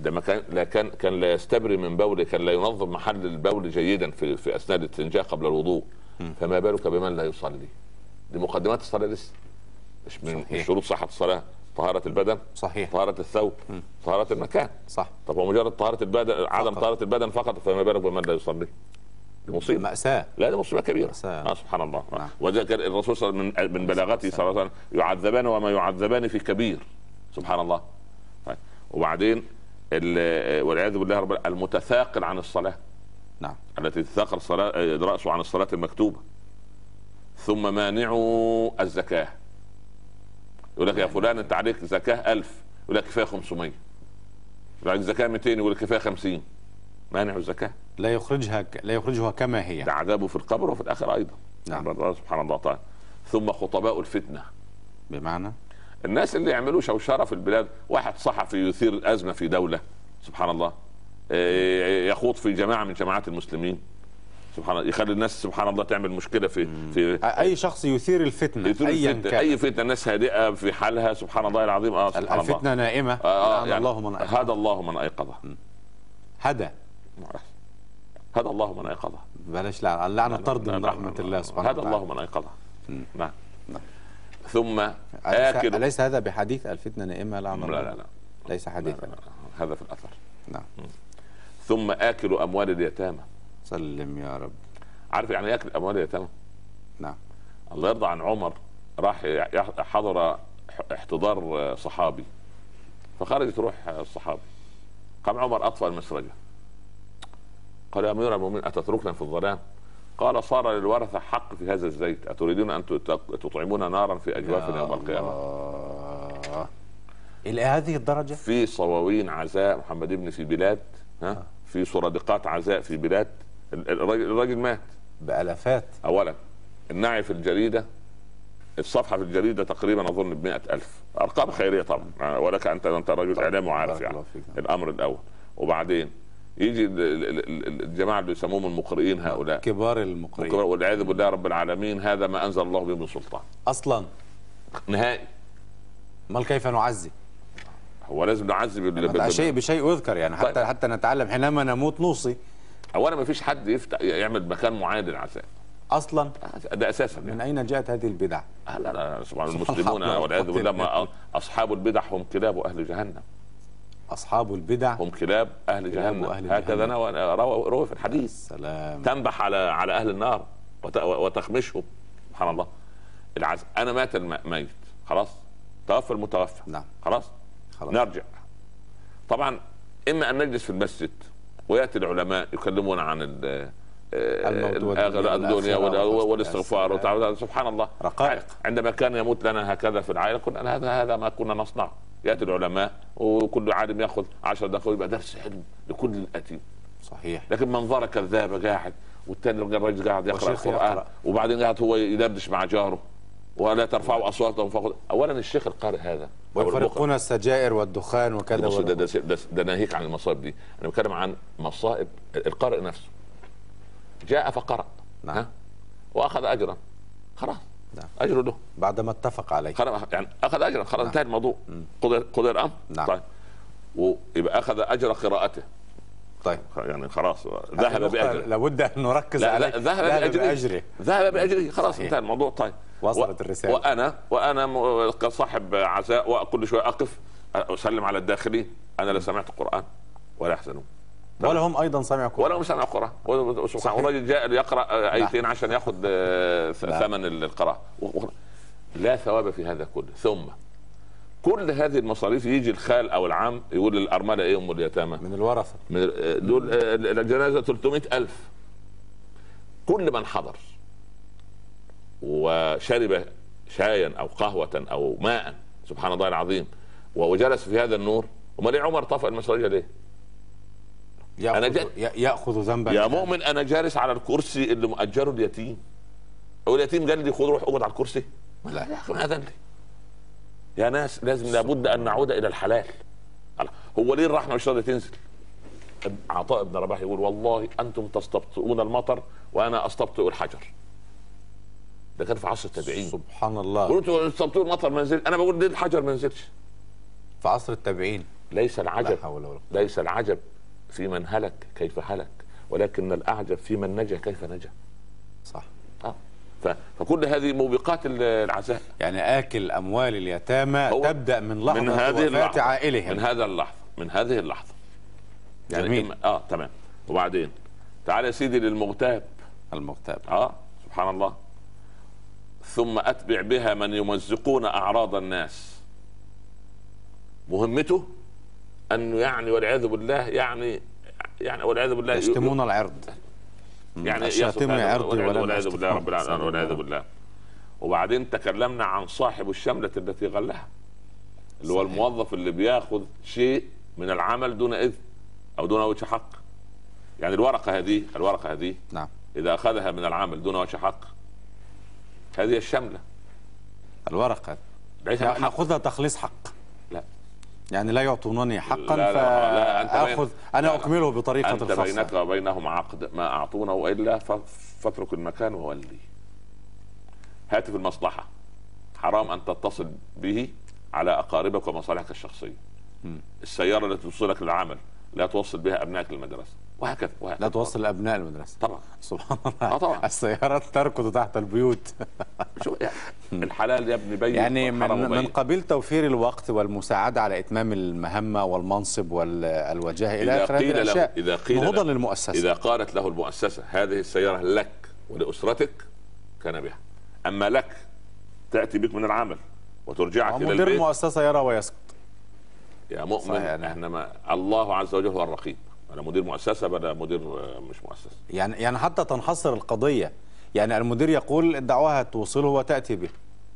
ده ما كان لا كان كان لا يستبري من بوله كان لا ينظم محل البول جيدا في في اثناء الاستنجاء قبل الوضوء. فما بالك بمن لا يصلي؟ دي مقدمات الصلاة لسه. مش من صحيح. شروط صحة الصلاة. طهارة البدن. صحيح. طهارة الثوب. طهارة المكان. صح. طب هو مجرد طهارة البدن عدم فقط. طهارة البدن فقط فما بالك بمن لا يصلي؟ دي مصيبة. مأساة لا دي مصيبة كبيرة. مأساة. آه سبحان الله. نعم. وذلك الرسول صلى الله عليه وسلم من بلاغته صلى الله عليه وسلم يعذبان وما يعذبان في كبير. سبحان الله. طيب. وبعدين ال- والعياذ بالله رب المتثاقل عن الصلاة. نعم. التي تثاقل الصلاه رأسه عن الصلاة المكتوبة. ثم مانعوا الزكاة. يقول لك يا فلان انت عليك زكاة ألف يقول لك كفاية 500 يقول لك زكاة 200 يقول لك كفاية 50 مانع الزكاة. لا يخرجها ك... لا يخرجها كما هي. ده عذابه في القبر وفي الآخرة أيضا. نعم. سبحان الله تعالى ثم خطباء الفتنة. بمعنى؟ الناس اللي يعملوا شوشرة في البلاد واحد صحفي يثير ازمه في دولة سبحان الله إيه، يخوض في جماعة من جماعات المسلمين. سبحان الله يخلي الناس سبحان الله تعمل مشكلة في في أي شخص يثير الفتنة يثير الفتنة. كان. أي فتنة الناس هادئة في حالها سبحان الله العظيم. آه سبحان الله. الفتنة نائمة. آه لعن يعني الله من أيقظ هذا الله من أيقظه. هدى هذا. الله من أيقظه. بلاش لعن اللعنة طرد من نعم، الله. سبحانه هذا وتعالى. الله من أيقظه. نعم. نعم. ثم اكل أليس هذا بحديث الفتنة نائمة؟ لعن الله لا لا. لا ليس حديثا. هذا في الأثر. نعم. ثم آكل أموال اليتامى. سلم يا رب. عارف يعني ياكل اموال اليتامى نعم. الله يرضى عن عمر راح حضر احتضار صحابي. فخرجت روح الصحابي. قام عمر أطفأ المسرجة. قال يا أمير المؤمنين أتتركنا في الظلام؟ قال صار للورثة حق في هذا الزيت. أتريدون أن تطعمون نارا في أجوافنا يوم القيامة؟ الله. إلى هذه الدرجة؟ في صواوين عزاء محمد ابن في بلاد ها؟ في سرادقات عزاء في بلاد الراجل الراجل مات. بألافات اولا النعي في الجريدة الصفحة في الجريدة تقريبا أظن ب ألف. أرقام خيرية طبعا ولك أنت أنت رجل إعلام وعارف يعني. الأمر الأول. وبعدين يجي ال- ال- ال- الجماعة اللي يسموهم المقرئين هؤلاء. كبار المقرئين. والعياذ بالله رب العالمين هذا ما أنزل الله به من سلطان. أصلا. نهائي. أمال كيف نعزي؟ هو لازم هذا بال- شيء بشيء يذكر يعني. حتى طيب. حتى نتعلم. حينما نموت نوصي. اولا ما فيش حد يفتح يعمل مكان معين للعزاء أصلا؟ ده أساسا. يعني. من أين جاءت هذه البدع؟ لا لا لا سبحان المسلمون. والعياذ بالله ما (laughs) أصحاب البدع هم كلاب أهل جهنم. أصحاب البدع؟ هم كلاب أهل كلاب جهنم. هكذا. نوى- روى في الحديث. سلام. تنبح على على أهل النار وت- وتخمشهم. سبحان الله. العز أنا مات الم- ميت. خلاص؟ توفى المتوفى. نعم. خلاص؟ خلاص. نرجع. طبعا إما أن نجلس في المسجد ويأتي العلماء يكلمون عن ال- آه، الدنيا والاستغفار سبحان الله. رقائق. عندما كان يموت لنا هكذا في العائلة كنا هذا هذا ما كنا نصنع. يأتي العلماء وكل عالم يأخذ 10 دقائق يبقى درس علم لكل الاتيم صحيح. لكن منظره كذابه قاعد والتاني الراجل قاعد يقرأ القرآن. وبعدين قاعد هو يدردش مع جاره. ولا ترفعوا أصواتهم فوق اولا الشيخ القارئ هذا. ويفرقون السجائر والدخان وكذا بص ده, ولا- ده, ده, ده ناهيك عن المصائب دي. أنا بتكلم عن مصائب القارئ نفسه. جاء فقرأ نعم. ها؟ وأخذ اجرا. خلاص. نعم. اجره له. بعدما اتفق عليه. خلاص يعني أخذ اجرا. خلاص نعم. انتهى الموضوع. قضي قضي الأمر. نعم. طيب. ويبقى أخذ أجر قراءته. طيب. يعني خلاص ذهب بأجره. لابد أن نركز لا عليه لا ذهب بأجره. بأجره. ذهب بأجره. خلاص. انتهى الموضوع. طيب. وصلت و- الرسالة. وأنا وأنا كصاحب عزاء وكل شوية أقف أسلم على الداخلين أنا لا سمعت القرآن ولا يحزنون. ولا هم أيضا سمعوا ولا قرآن هم سمعوا قراءة و- سبحان الله جاء ليقرأ آيتين عشان ياخذ آه،. ثمن و- لا ثواب في هذا كله. ثم كل هذه المصاريف يجي الخال أو العم يقول للأرملة إيه أم اليتامى؟ من الورثة. من دول آه، الجنازة 300 ألف. كل من حضر. وشرب شايا أو قهوة أو ماء سبحان الله العظيم. وجلس في هذا النور. أمال ليه عمر طفأ المسؤوليه ليه؟ أنا ياخذ جاي- ي- يأخذ ذنبا. يا مؤمن أنا جالس على الكرسي اللي مؤجره اليتيم. هو اليتيم قال لي خذ روح أقعد على الكرسي. لا. يا أخي ما اذن لي يا ناس لازم لابد أن نعود إلى الحلال. هو ليه الرحمة مش راضية تنزل؟ عطاء بن رباح يقول والله أنتم تستبطئون المطر وأنا أستبطئ الحجر. ده كان في عصر التابعين. سبحان الله. قلت تستبطئوا المطر ما نزل. أنا بقول ليه الحجر ما نزلش. في عصر التابعين. ليس العجب. لا حول ولا قوة. ليس العجب في من هلك كيف هلك ولكن الأعجب في من نجا كيف نجا. صح. ف- فكل هذه موبقات ال- العزاء. يعني آكل أموال اليتامى تبدأ من لحظة من هذه اللحظة. عائلهم. من هذا اللحظة. من هذه اللحظة. جميل. إما- آه تمام. وبعدين؟ تعال يا سيدي للمغتاب. المغتاب. آه سبحان الله. ثم أتبع بها من يمزقون أعراض الناس. مهمته انه يعني والعياذ بالله يعني يعني والعياذ بالله يشتمون العرض. يعني هذا عرضي والعياذ- بالله رب العالمين والعياذ الله. بالله. وبعدين تكلمنا عن صاحب الشملة التي غلها اللي هو. الموظف اللي بياخذ شيء من العمل دون إذن أو دون وجه حق. يعني الورقة هذه الورقة هذه نعم. إذا أخذها من العمل دون وجه حق هذه الشملة. الورقة. ليس ناخذها تخليص حق. لا. يعني لا يعطونني حقا لا- لا- فاخذ أنا. أكمله بطريقة أنت بينك خاصه وبينهم عقد ما اعطونا والا فاترك المكان وولي. هاتف المصلحة. حرام أن تتصل به على أقاربك ومصالحك الشخصية. السيارة التي توصلك للعمل لا توصل بها أبنائك للمدرسة. وهكذا وهكذا. لا توصل لأبناء المدرسة. طبعا. سبحان الله. طبعا. السيارات تركض تحت البيوت. (laughs) شو يعني؟ الحلال يا ابني بين يعني من, من. قبيل توفير الوقت والمساعدة على إتمام المهمة والمنصب والوجاهه إلى إذا آخر هذه قيل له إذا قيل له للمؤسسة. إذا قالت له المؤسسة هذه السيارة لك ولأسرتك كان بها. أما لك تأتي بك من العمل وترجعك مدير البيت. المؤسسة يرى ويسكت. يا مؤمن. إحنا ما الله عز وجل هو الرقيب. أنا مدير مؤسسة بلا مدير آه، مش مؤسسة. يعني يعني حتى تنحصر القضية. يعني المدير يقول دعوها توصله وتأتي به.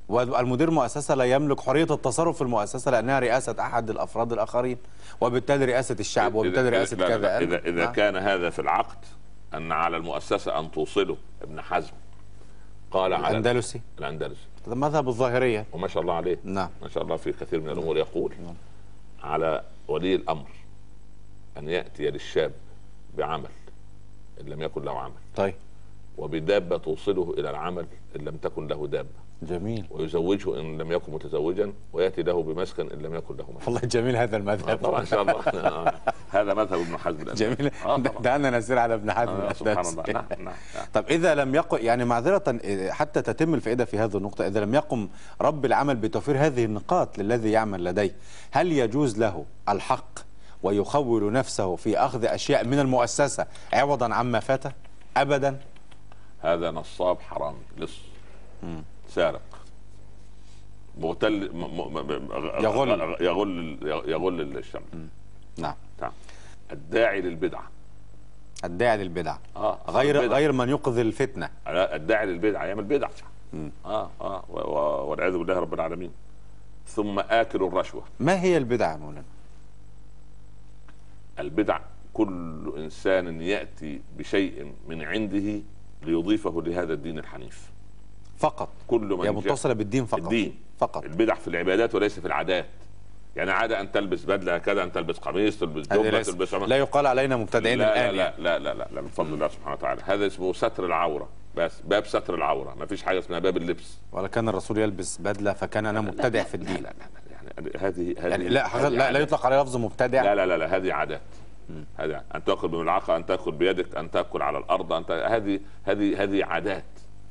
والمدير مؤسسة لا يملك حرية التصرف في المؤسسة لأنها رئاسة أحد الأفراد الآخرين وبالتالي رئاسة الشعب وبالتالي إذا- رئاسة لا- كذا. إذا نعم. كان هذا في العقد أن على المؤسسة أن توصله ابن حزم. قال على الأندلسي. هذا مذهب الظاهرية. وما شاء الله عليه. نعم. ما شاء الله في كثير من الأمور يقول على ولي الأمر. أن يأتي للشاب بعمل إن لم يكن له عمل. طيب. وبدابة توصله إلى العمل إن لم تكن له دابة. جميل. ويزوجه إن لم يكن متزوجا ويأتي له بمسكن إن لم يكن له مسكن. والله جميل هذا آه، المذهب طبعا إن شاء الله. (laughs) آه، هذا مذهب ابن حزم. جميل. آه دعنا نسير على ابن حزم. آه سبحان. الله. نعم نعم نعم. طب إذا لم يقم يعني معذرة إيه، حتى تتم الفائدة في هذه النقطة إذا لم يقم رب العمل بتوفير هذه النقاط للذي يعمل لديه هل يجوز له الحق ويخول نفسه في أخذ أشياء من المؤسسة عوضا عما فاته أبدا. هذا نصاب حرامي لص. سارق. مغتل م- م- م- يغل. يغل يغل الشمس. نعم. نعم الداعي للبدعة. الداعي للبدع آه غير البدعة. غير من يقذي الفتنة. الداعي للبدعة يعمل بدعه آه آه والعياذ بالله رب العالمين. ثم اكل الرشوة. ما هي البدع يا مولانا؟ البدع كل إنسان يأتي بشيء من عنده ليضيفه لهذا الدين الحنيف. فقط. كل من هي جاء- متصلة بالدين فقط. الدين. فقط. البدع في العبادات وليس في العادات. يعني عادة أن تلبس بدلة كذا أن تلبس قميص تلبس ليس تلبس لا يقال علينا مبتدعين لا الآن لا, يعني. لا لا لا لا من فضل الله سبحانه وتعالى. هذا اسمه ستر العورة. بس باب ستر العورة. ما فيش حاجة اسمها باب اللبس. ولا كان الرسول يلبس بدلة فكان أنا مبتدع في لا الدين. لا لا يعني هذه هذه يعني لا هذه لا, لا. يطلق عليه لفظ مبتدع. لا لا لا, لا هذه عادات. هذه أن تاكل بملعقه أن تاكل بيدك أن تأكل على الأرض أن. هذه هذه هذه عادات.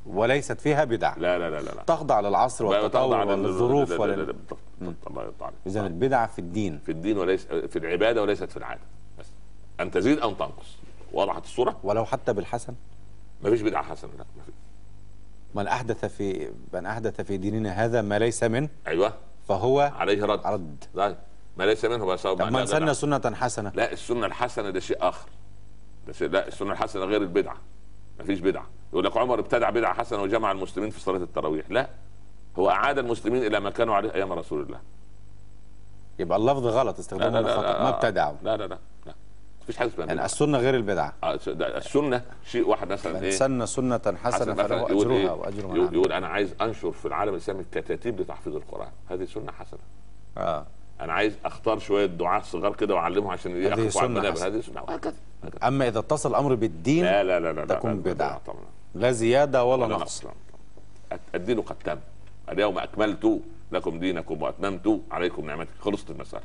وليست فيها بدع. لا لا لا لا. تخضع للعصر والتطور لل- وللظروف لا- ولل... الله يرضى عليك إذا البدع في الدين. في الدين وليس في العبادة وليست في العادة. بس. أن تزيد أو تنقص. وضحت الصورة؟ ولو حتى بالحسن. ما فيش بدعة حسنة لا ما فيش. من أحدث في من أحدث في ديننا هذا ما ليس منه أيوه. فهو عليه رد. رد. لا ما ليس منه بس طب من سن سنه حسنه لا. السنة الحسنة. ده شيء آخر. ده شيء لا السنة الحسنة غير البدعة. ما فيش بدعة. يقول لك عمر ابتدع بدعة حسنة وجمع المسلمين في صلاة التراويح. لا. هو أعاد المسلمين إلى ما كانوا عليه أيام رسول الله. يبقى اللفظ غلط استخدامه لا ما ابتدعوا لا لا لا لا. مفيش حاجة اسمها يعني. السنة غير البدعة. آه، السنة شيء واحد مثلا من إيه؟ سن سنة حسنة حسن فله أجرها إيه؟ وأجر من يقول, أنا عايز أنشر في العالم الإسلامي كتاتيب لتحفيظ القرآن. هذه سنة حسنة. آه. أنا عايز أختار شوية دعاة صغار كده وأعلمهم عشان هذه يقفوا على المنابر. هذه سنة وهكذا. هكذا. أما إذا اتصل الامر بالدين لا لا لا لا تكون لا، لا، زيادة ولا لا نقص. الدين قد تم. اليوم أكملت لكم دينكم وأتممت عليكم نعمتي. خلصت المسألة.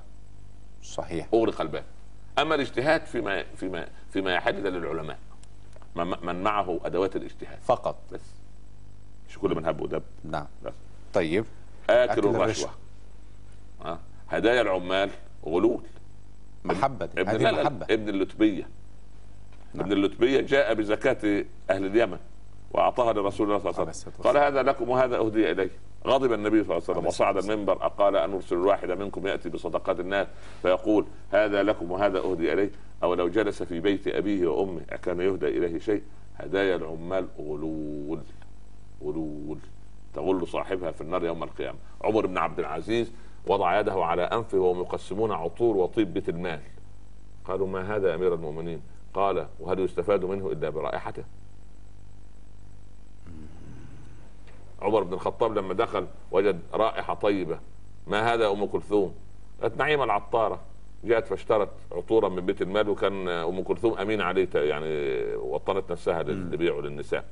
صحيح. اغلق الباب. أما الاجتهاد فيما فيما فيما يحل ده للعلماء. من من معه أدوات الاجتهاد. فقط. بس. مش كل من هب ودب نعم. بس. طيب. آكل أكل الرشوة. آه. هدايا العمال غلول. محبة دي. ابن ابن اللتبيه نعم. ابن اللتبيه جاء بزكاة أهل اليمن. وأعطاها لرسول الله صلى الله عليه وسلم. قال هذا لكم وهذا أهدي اليه غضب النبي صلى الله عليه وسلم وصعد المنبر اقال أن أرسل الواحد منكم يأتي بصدقات الناس فيقول هذا لكم وهذا أهدي اليه أو لو جلس في بيت أبيه وأمه أكان يهدى إليه شيء. هدايا العمال غلول. غلول. تغل صاحبها في النار يوم القيامة. عمر بن عبد العزيز وضع يده على أنفه وهم يقسمون عطور وطيب بيت المال. قالوا ما هذا يا أمير المؤمنين؟ قال وهل يستفاد منه إلا برائحته؟ عمر بن الخطاب لما دخل وجد رائحة طيبة. ما هذا أم كلثوم؟ قالت نعيمه العطارة. جاءت فاشترت عطورا من بيت المال وكان أم كلثوم امين عليه يعني وطنت نفسها للبيع للنساء.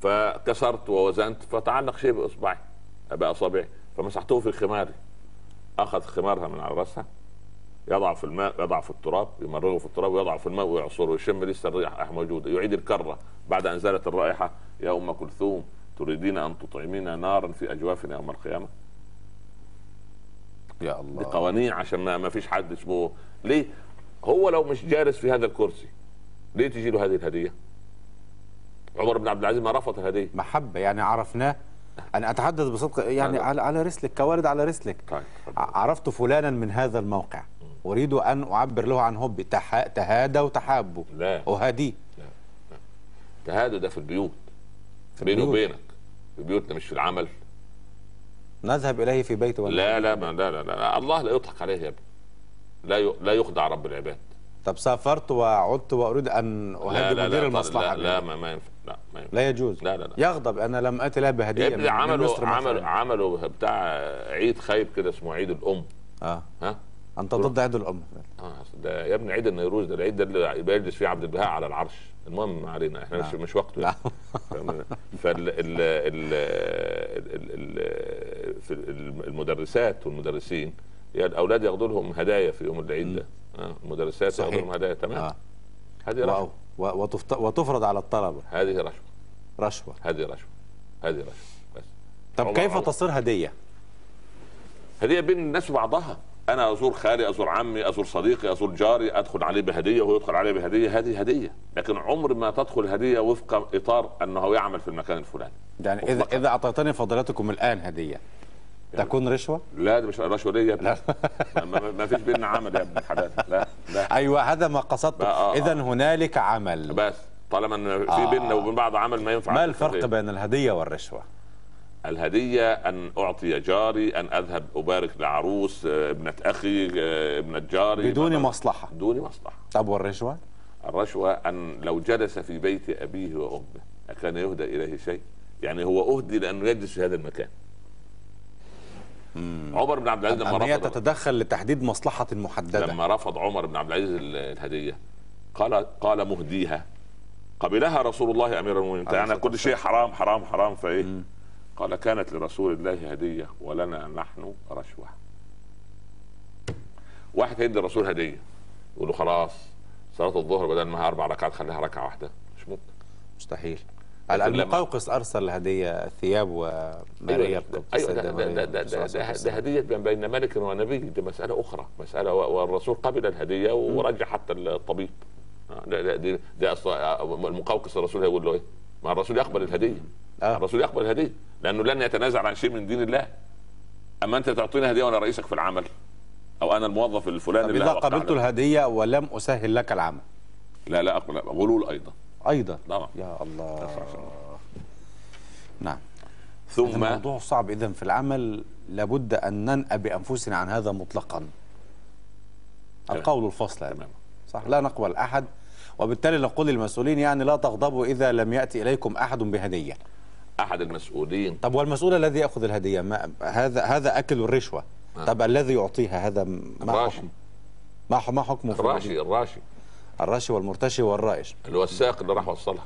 فكسرت ووزنت فتعلق شيء بإصبعي باصابعي فمسحته في خماري. أخذ خمارها من على رأسها. يضع في الماء يضع في التراب يمرغه في التراب ويضع في الماء ويعصره. ويشم لسه الريحه موجودة. يعيد الكرة بعد أن زالت الرائحة. يا أم كلثوم تريدين أن تطعمينا نارا في أجوافنا يوم القيامة؟ يا دي الله. قوانين عشان ما, فيش حد اسمه. ليه؟ هو لو مش جالس في هذا الكرسي ليه تجي له هذه الهدية؟ عمر بن عبد العزيز ما رفض الهدية. محبة يعني عرفناه. أنا أتحدث بصدق يعني. على على رسلك كوارد على رسلك. طيب عرفت فلانا من هذا الموقع. أريد أن أعبر له عن حبي. تح... تهادى وتحابوا. لا. اهاديه تهادوا ده في البيوت. بيني. وبينك. في بيوتنا مش في العمل. نذهب إليه في بيته ولا؟ لا لا ما لا, لا لا لا. الله لا يضحك عليه يا ابني. لا ي... لا يخدع رب العباد. طب سافرت وعدت وأريد أن لا أهدي لا مدير لا المصلحة لا, لا ما, ما ينفع. لا ما ينفع. لا يجوز. لا لا لا. يغضب. أنا لم اتي له بهدية ابني عملوا عملوا. عملوا بتاع عيد خايب كده اسمه عيد الأم. آه. ها؟ أنت ضد عيد الأم. آه ده يا ابني عيد النيروز ده العيد ده اللي بيجلس فيه عبد البهاء على العرش المهم ما علينا إحنا مش نعم. مش وقته نعم. فال ال ال ال ال في المدرسات والمدرسين يعني الأولاد ياخذوا لهم هدايا في يوم العيد ده آه، المدرسات صحيح. ياخذوا لهم هدايا تمام آه. هذه. رشوة. وتفرض على الطلبة هذه رشوة رشوة هذه رشوة هذه رشوة بس طب كيف. تصير هدية هدية بين الناس وبعضها أنا أزور خالي أزور عمي أزور صديقي أزور جاري أدخل عليه بهدية وهو يدخل عليه بهدية هذه هدية لكن عمر ما تدخل هدية وفق إطار أنه يعمل في المكان الفلاني يعني إذا. إذا أعطيتني فضيلتكم الآن هدية تكون رشوة لا ده مش رشوة ليه يا ابني لا. ما, فيش بيننا عمل يا ابن الحلال لا لا أيوه هذا ما قصدته آه، آه. اذا هنالك عمل بس طالما إن في آه. بيننا وبين بعض عمل ما ينفع ما الفرق. بين الهدية والرشوة الهدية أن أعطي جاري أن أذهب أبارك لعروس آه، ابنة أخي آه، ابنة جاري. بدون. مصلحة. بدون مصلحة. طب والرشوة؟ الرشوة أن لو جلس في بيت أبيه وأمه أكان يهدى إليه شيء؟ يعني هو أهدي لأنه يجلس في هذا المكان. عمر بن عبد العزيز لما رفض تتدخل لتحديد مصلحة محددة. لما رفض عمر بن عبد العزيز ال- الهدية قال قال مهديها. قبلها رسول الله أمير المؤمنين. يعني كل شيء حرام حرام حرام فإيه؟ قال كانت لرسول الله هدية ولنا نحن رشوة. واحد هيدي الرسول هدية؟ يقول له خلاص صلاة الظهر بدل ما هي أربع ركعات خليها ركعة واحدة. مش ممكن. مستحيل. المقوقس أرسل هدية ثياب وماريا القدس أيوه ده, ده, ده, ده, ده, ده. هدية بين ملك ونبي. دي مسألة أخرى. مسألة و- والرسول قبل الهدية ورجع حتى الطبيب. آه، ده ده دي, دي أصلا المقوقس الرسول هيقول له إيه؟ ما الرسول يقبل الهدية. آه. الرسول يقبل الهدية. لأنه لن يتنازل عن شيء من دين الله. أما أنت تعطيني هدية وأنا رئيسك في العمل أو أنا الموظف الفلاني اللي إذا قبلت. الهدية ولم أسهل لك العمل. لا لا اقبل غلول أيضا. أيضا؟ طبعا. يا الله. نعم. ثم الموضوع صعب. اذا في العمل لابد أن ننأى بأنفسنا عن هذا مطلقا. القول الفصل هذا. تمام. صح. لا نقبل أحد وبالتالي نقول للمسؤولين يعني لا تغضبوا إذا لم يأتي إليكم أحد بهدية. أحد المسؤولين. طب والمسؤول الذي يأخذ الهدية؟ ما هذا هذا أكل الرشوة. آه. طب الذي يعطيها؟ هذا ما الراشي. ما ما حكمه في الراشي؟ الراشي. الراشي والمرتشي والرائش. اللي هو الساق اللي راح وصلها.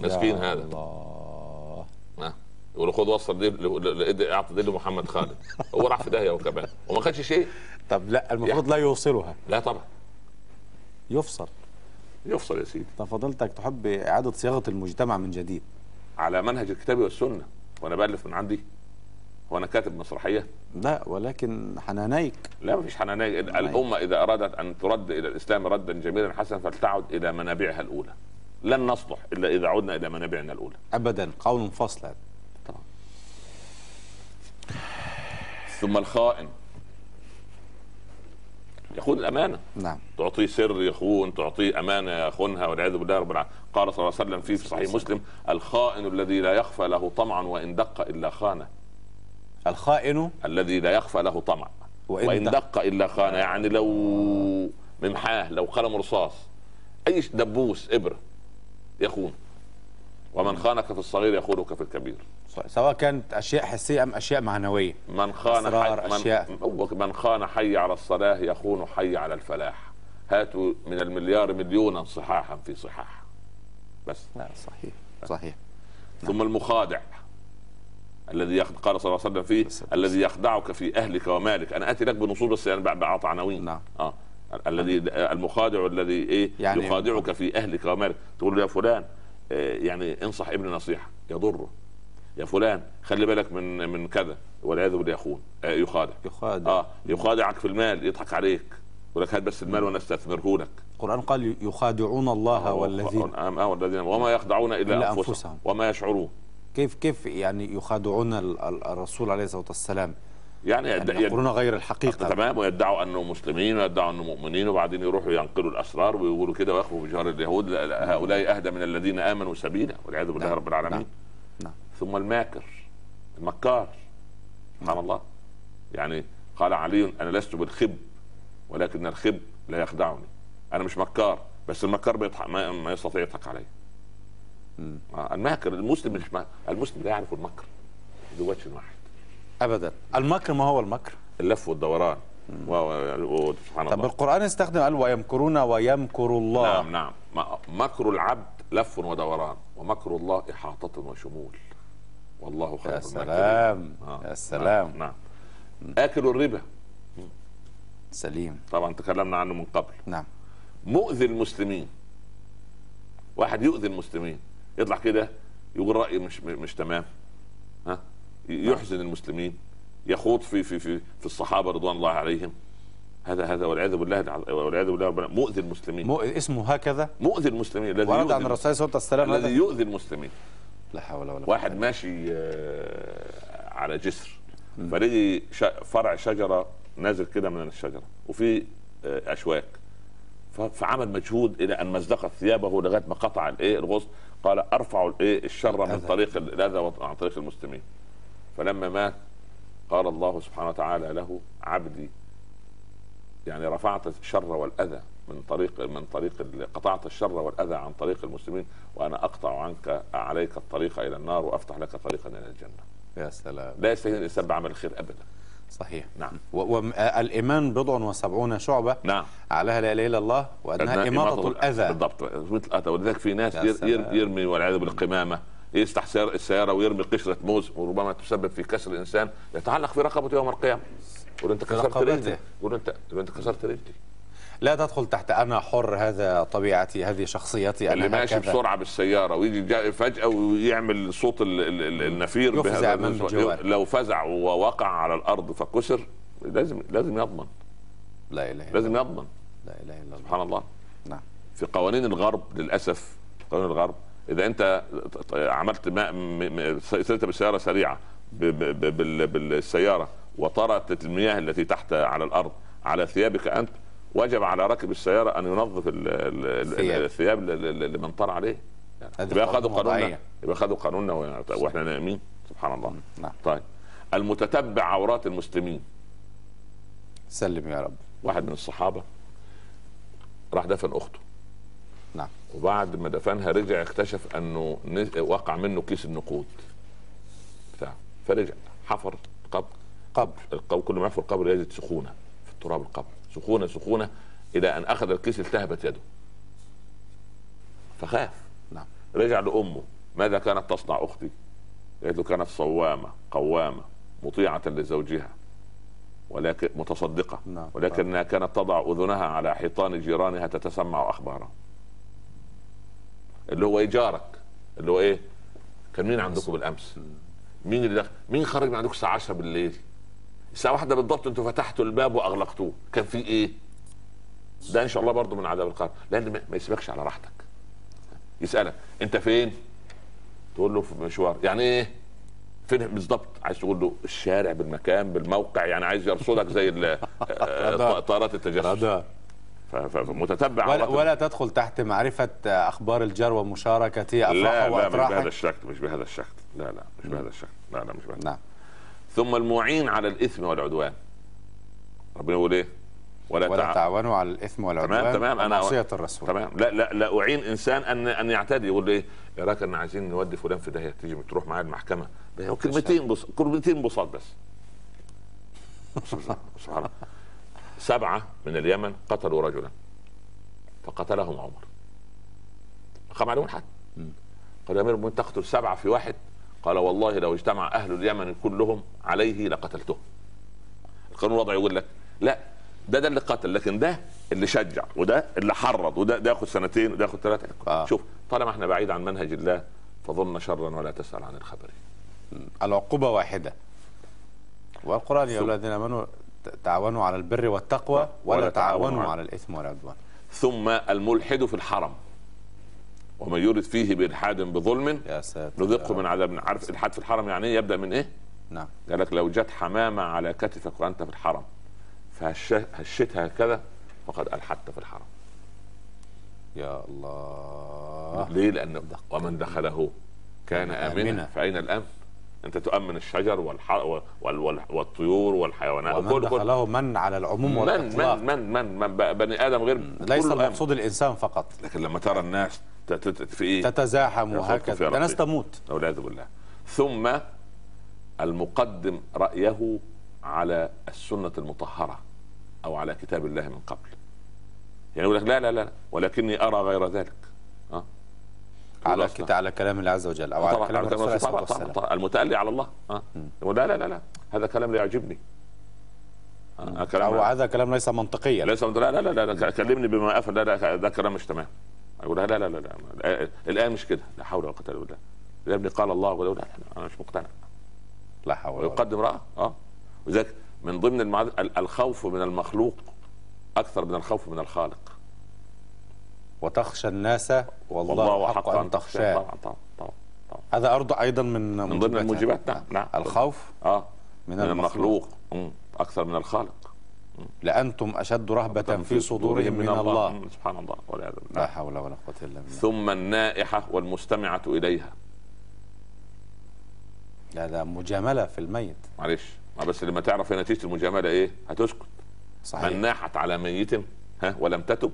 مسكين هذا. الله. آه. يقول خد وصل دي ل- اعطي دي لمحمد خالد. (laughs) هو راح في داهية وكمان وما خدش شيء. طب لا المفروض لا يوصلها. لا طبعا. يفصل. يفصل يا سيدي. طب فضلتك تحب إعادة صياغة المجتمع من جديد. على منهج الكتاب والسنة. وأنا بألف من عندي. وأنا كاتب مسرحية. لا ولكن حنانيك. لا ما فيش حنانية الأمة إذا أرادت أن ترد إلى الإسلام ردا جميلا حسنا فلتعد إلى منابعها الأولى. لن نصلح إلا إذا عدنا إلى منابعنا الأولى. ابدا. قول فصل هذا طبعا ثم الخائن. يخون الأمانة. نعم. تعطيه سر يخون تعطيه أمانة يخونها والعياذ بالله رب العالمين. قال صلى الله عليه وسلم في صحيح مسلم الخائن الذي لا يخفى له طمع وإن دق إلا خانه. الخائن؟ الذي لا يخفى له طمع. وإن وإن دق- دق إلا خانه يعني لو ممحاه لو قلم رصاص. أي دبوس ابره يخون ومن خانك في الصغير يخونك في الكبير. سواء كانت أشياء حسية أم أشياء معنوية. من خان أسرار، حي أشياء. من, من خان حي على الصلاة يخون حي على الفلاح. هاتوا من المليار مليونا صحاحا في صحاح. بس. لا صحيح. صحيح. ثم المخادع. الذي يخد... قال صلى الله عليه وسلم فيه بس- بس. الذي يخدعك في أهلك ومالك. أنا آتي لك بنصوص بس يعني بعطى عناوين نعم. آه. الذي المخادع الذي إيه؟ يعني- يخادعك في أهلك ومالك. تقول له يا فلان آه، يعني انصح ابني نصيحة. يضره. يا فلان خلي بالك من من كذا والعياذ بالله يخون آه، يخادع. يخادع. آه يخادعك في المال يضحك عليك. يقول لك هات بس المال وأنا استثمره لك. القرآن قال يخادعون الله والذين آه، والذين وما يخدعون إلا, إلا أنفسهم. أنفسهم. وما يشعرون. كيف كيف يعني يخادعون ال- ال- الرسول عليه الصلاة والسلام؟ يعني يعني يقولون غير الحقيقة. تمام. ويدعوا أنهم مسلمين ويدعوا أنهم مؤمنين وبعدين يروحوا ينقلوا الأسرار ويقولوا كده ويخفوا بجار اليهود. لا- لا، هؤلاء أهدى من الذين آمنوا سبيلا والعياذ بالله نعم، رب العالمين. نعم. ثم الماكر المكار سبحان الله. يعني قال علي أنا لست بالخب ولكن الخب لا يخدعني. أنا مش مكار بس المكار بيضحك ما, ما يستطيع يضحك علي. آه، الماكر المسلم مش المسلم لا يعرف المكر ذو وجه واحد. ابدا. المكر ما هو المكر؟ اللف والدوران. و- و- سبحان طب الله. القرآن استخدم قال ويمكرون ويمكر الله. نعم نعم. مكر العبد لف ودوران ومكر الله إحاطة وشمول. والله خير يا. سلام. آه. يا سلام. نعم, نعم. آكل الربا. سليم. طبعا تكلمنا عنه من قبل. نعم. مؤذي المسلمين. واحد يؤذي المسلمين. يطلع كده يقول رأي مش مش تمام. ها؟ يحزن المسلمين. يخوض في في في في الصحابة رضوان الله عليهم. هذا هذا والعياذ بالله والعياذ بالله ربنا. مؤذي المسلمين. مو اسمه هكذا؟ مؤذي المسلمين. الذي ورد عن الرسول صلى الله عليه وسلم الذي؟ يؤذي المسلمين. لا حول ولا واحد ماشي آه، على جسر. فلقي فرع شجرة نازل كده من الشجرة وفي آه، أشواك. فعمل مجهود إلى أن مزقت ثيابه لغاية ما قطع الإيه الغصن. قال أرفع الإيه الشر من. طريق ال- الأذى عن طريق المسلمين فلما مات قال الله سبحانه وتعالى له عبدي يعني رفعت الشر والأذى. من طريق من طريق قطعت الشر والأذى عن طريق المسلمين وأنا أقطع عنك عليك الطريق إلى النار وأفتح لك طريقا إلى الجنة. يا سلام. لا يستهين الإنسان بعمل الخير ابدا. صحيح. نعم. والإيمان بضع وسبعون شعبة. نعم. عليها لا إله إلا الله وأنها إماطة الأذى. بالضبط. مثل الأذى. ولذلك في ناس يرمي والعياذ بالقمامه يفتح السيارة ويرمي قشرة موز وربما تسبب في كسر الإنسان يتعلق في رقبته يوم القيامة. يقول أنت كسرت رقبته. رجلي. يقول انت يقول أنت كسرت رجلي. لا تدخل تحت أنا حر هذا طبيعتي هذه شخصيتي اللي أنا ماشي هكذا. بسرعة بالسيارة ويجي جا- فجأة ويعمل صوت ال- ال- ال- النفير يفزع من النوع. بجواره. لو فزع ووقع على الأرض فكسر لازم لازم يضمن لا إله إلا لازم الله يضمن لا إله إلا الله سبحان الله نعم في قوانين الغرب للأسف قوانين الغرب إذا أنت عملت سيرت بسياره سريعة بالسيارة وطرأت المياه التي تحت على الأرض على ثيابك أنت وجب على راكب السيارة أن ينظف ال- ال- ال- الثياب. الثياب ل- ل- لمن طار عليه. يبقى خدوا قانون قانوننا. يبقى خدوا قانوننا وإحنا نايمين سبحان الله. نعم. طيب. المتتبع عورات المسلمين. سلم يا رب. واحد من الصحابة راح دفن أخته. نعم. وبعد ما دفنها رجع اكتشف أنه وقع منه كيس النقود. بتاعه فرجع. حفر قبر. قبر. القبر كل ما يحفر قبر يجد سخونة في التراب القبر. سخونة سخونة إلى أن أخذ الكيس التهبت يده. فخاف. نعم. رجع لأمه. ماذا كانت تصنع أختي؟ قالت له كانت صوامة قوامة مطيعة لزوجها ولكن متصدقة. نعم. ولكنها كانت تضع أذنها على حيطان جيرانها تتسمع اخبارهم اللي هو إيه جارك اللي هو إيه؟ كان مين عندكم بالأمس؟ مين اللي دخل؟ مين خرج من عندكم الساعة 10 بالليل؟ الساعة واحدة بالضبط أنتوا فتحتوا الباب وأغلقتوه. كان في إيه؟ ده إن شاء الله برضو من عذاب القبر لأن ما- يسيبكش على راحتك. يسألك أنت فين؟ تقول له في مشوار. يعني إيه؟ فين بالظبط عايز تقول له الشارع بالمكان بالموقع يعني عايز يرصدك زي (laughs) آه، طائرات التجسس. فمتتبع ولا, ولا تدخل تحت معرفة أخبار الجار ومشاركته لا أفراحه لا مش بهذا الشكل مش بهذا الشكل. لا لا مش بهذا الشكل. لا لا مش بهذا. نعم. ثم المعين على الإثم والعدوان. ربنا يقول إيه؟ ولا, ولا تع... تعاونوا على الإثم والعدوان تمام تمام. أنا الرسول. تمام. لا لا لا أعين إنسان أن أن يعتدي. يقول لي إيه؟ يا راك ان عايزين نودي فلان في داهية. تيجي تروح معايا المحكمة. كلمتين بص كلمتين بساط بس. سبحان الله. سبعة من اليمن قتلوا رجلا. فقتلهم عمر. قام عليهم الحد قال يا أمير المؤمنين تقتل سبعة في واحد؟ قال والله لو اجتمع أهل اليمن كلهم عليه لقتلته. القانون الوضعي يقول لك لا ده ده اللي قتل لكن ده اللي شجع وده اللي حرض وده ده ياخد سنتين وده ياخد ثلاثة. آه. شوف طالما إحنا بعيد عن منهج الله فظن شرا ولا تسأل عن الخبر. العقوبة واحدة. والقرآن يا الذين آمنوا ت- تعاونوا على البر والتقوى ولا, ولا تعاونوا على- الإثم والعدوان. ثم الملحد في الحرم. ومن يرد فيه بإلحاد بظلم يا ساتر نذقه من. عذاب عارف الحاد في الحرم يعني إيه يبدأ من إيه؟ نعم قال لك لو جت حمامة على كتفك وأنت في الحرم فهشتها هكذا فقد ألحدت في الحرم يا الله ليه؟ لأنه ومن دخله كان آمنا. فأين الأمن؟ أنت تؤمن الشجر والح... وال... وال... والطيور والحيوانات ومن كل- دخله من على العموم من من من من, من بني آدم غير ليس. المقصود الإنسان فقط لكن لما ترى الناس في إيه؟ تتزاحم وهكذا ده ناس. تموت والعياذ بالله ثم المقدم رأيه على السنة المطهرة أو على كتاب الله من قبل يعني يقول لك لا لا لا ولكني أرى غير ذلك أه؟ على. كتاب على كلام الله عز وجل أو على كلام الرسول عليه طبعا, والسلام طبعا, المتألي على الله ها يقول لا لا لا لا هذا كلام لا يعجبني آه، كلام هذا كلام ليس منطقيا ليس لا لا لا لا كلمني بما افل لا لا ده كلام مش تمام يقول لا لا لا لا لا. الآن مش كده. لا حول ولا قوة إلا بالله. يا ابني قال الله ولا لا أنا مش مقتنع. لا حول ولا قوة. ويقدم رأى. آه. وذلك من ضمن المعاد ال- الخوف من المخلوق أكثر من الخوف من الخالق. وتخشى الناس والله حق أن تخشاه. طبعا طبعا طبعا طبعا. هذا أرض أيضا من من ضمن الموجبات نعم نعم. الخوف آه. من من المخلوق. مم. أكثر من الخالق. لأنتم أشد رهبة في صدورهم من الله. مم. سبحان الله والعياذ لا حول ولا قوة إلا بالله. ثم النائحة والمستمعة إليها. هذا مجاملة في الميت. معلش ما بس لما تعرف هي نتيجة المجاملة إيه؟ هتسكت. من صحيح ناحت على ميت ها ولم تتب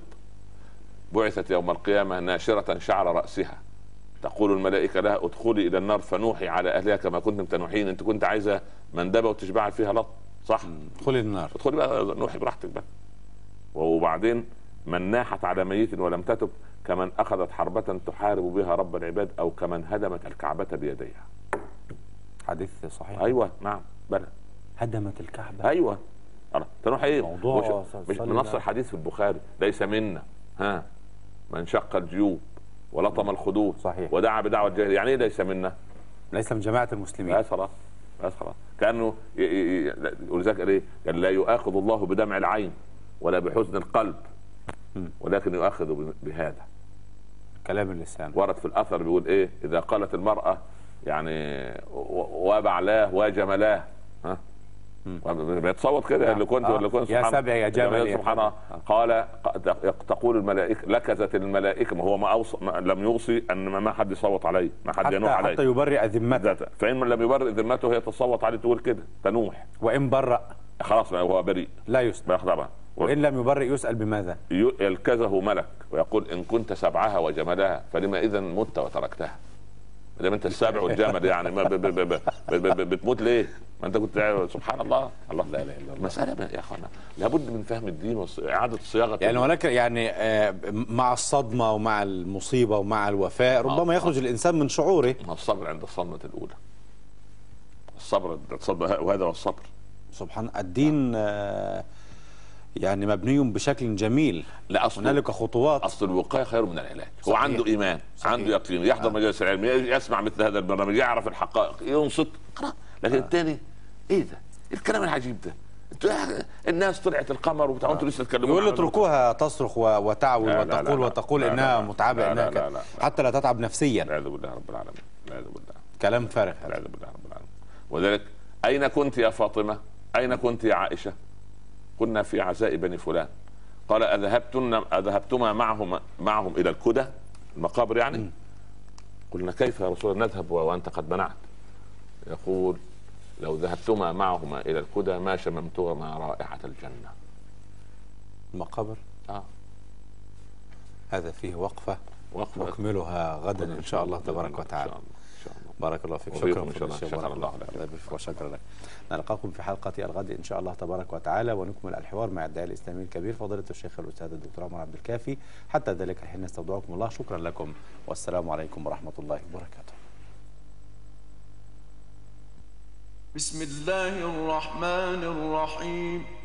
بعثت يوم القيامة ناشرة شعر رأسها. تقول الملائكة لها ادخلي إلى النار فنوحي على أهلها كما كنتم تنوحين. أنت كنت عايزة مندبة وتشبعي فيها لط. صح؟ ادخلي النار. ادخلي بقى نوحي براحتك بقى. وبعدين من ناحت على ميت ولم تتب كمن أخذت حربة تحارب بها رب العباد أو كمن هدمت الكعبة بيديها. حديث صحيح. أيوة نعم بلى. هدمت الكعبة. أيوه. تنوح إيه؟ موضوع مش, من نص. الحديث في البخاري. ليس منا. ها؟ من شق الجيوب ولطم الخدود صحيح. ودعا بدعوة الجاهل يعني إيه ليس منا؟ ليس من جماعة المسلمين. خلاص بس خلاص. كأنه ولذلك قال إيه؟ قال لا يؤاخذ الله بدمع العين ولا بحزن القلب. ولكن يؤاخذ بهذا. كلام اللسان. ورد في الأثر بيقول إيه؟ إذا قالت المرأة يعني و- وبعلاه وجملاه ها؟ بيتصوت كده نعم. اللي كنت آه. اللي كنت يا سبحان- سبع يا يا سبحان الله. آه. قال تقول الملائكة لكزت الملائكة ما هو ما أوص... ما لم يوصي أن ما حد يصوت عليه ما حد ينوح عليه. حتى يبرئ ذمته. فإن من لم يبرئ ذمته هي تصوت عليه تقول كده تنوح. وإن برأ. خلاص هو بريء. لا بقى طبعا وإن لم يبرئ يسأل بماذا؟ يلكزه ملك ويقول إن كنت سبعها وجملها فلما اذا مت وتركتها. ما انت السابع والجمل يعني. ما بتموت ليه؟ ما انت كنت سبحان الله. الله لا إله إلا الله. مسألة يا أخوانا لابد من فهم الدين واعاده صياغة يعني هناك يعني آه، مع الصدمة ومع المصيبة ومع الوفاء ربما آه. يخرج الإنسان من شعوره. ما الصبر عند الصدمة الأولى؟ الصبر الصدمة وهذا هو الصبر. سبحان الدين آه. يعني مبني بشكل جميل لا أصل هنالك خطوات أصل الوقاية خير من العلاج هو صحيح. عنده إيمان صحيح. عنده يقين يحضر مجالس العلم يسمع مثل هذا البرنامج يعرف الحقائق ينصت خلاص لكن الثاني إيه ده الكلام العجيب ده الناس طلعت القمر وبتاع أنتوا لسه تتكلمون يقول اتركوها تصرخ و- وتعول لا، لا، وتقول لا. وتقول لا، إنها. متعبة إنها لا، لا،. حتى لا تتعب نفسيا والعياذ بالله رب العالمين والعياذ بالله كلام فارغ والعياذ بالله رب العالمين وذلك أين كنت يا فاطمة؟ أين كنت يا عائشة؟ كنا في عزاء بني فلان. قال اذهبتن أذهبتما معهم معهم إلى الكدى المقابر يعني؟ قلنا كيف يا رسول الله؟ نذهب وأنت قد منعت؟ يقول لو ذهبتما معهما إلى الكدى ما شممتما رائحة الجنة. المقابر؟ آه. هذا فيه وقفة. وقفة. نكملها غدا إن شاء الله تبارك وتعالى. بارك الله فيك. شكرا إن شاء الله. فضيلة الشيخ. شكر بارك الله وشكرا لك. نلقاكم في حلقة الغد إن شاء الله تبارك وتعالى ونكمل الحوار مع الداعي الإسلامي الكبير فضيلة الشيخ الأستاذ الدكتور عمر عبد الكافي. حتى ذلك الحين نستودعكم الله. شكرا لكم. والسلام عليكم ورحمة الله وبركاته. بسم الله الرحمن الرحيم.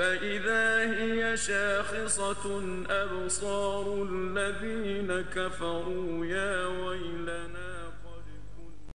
فإذا هي شاخصة أبصار الذين كفروا يا ويلنا.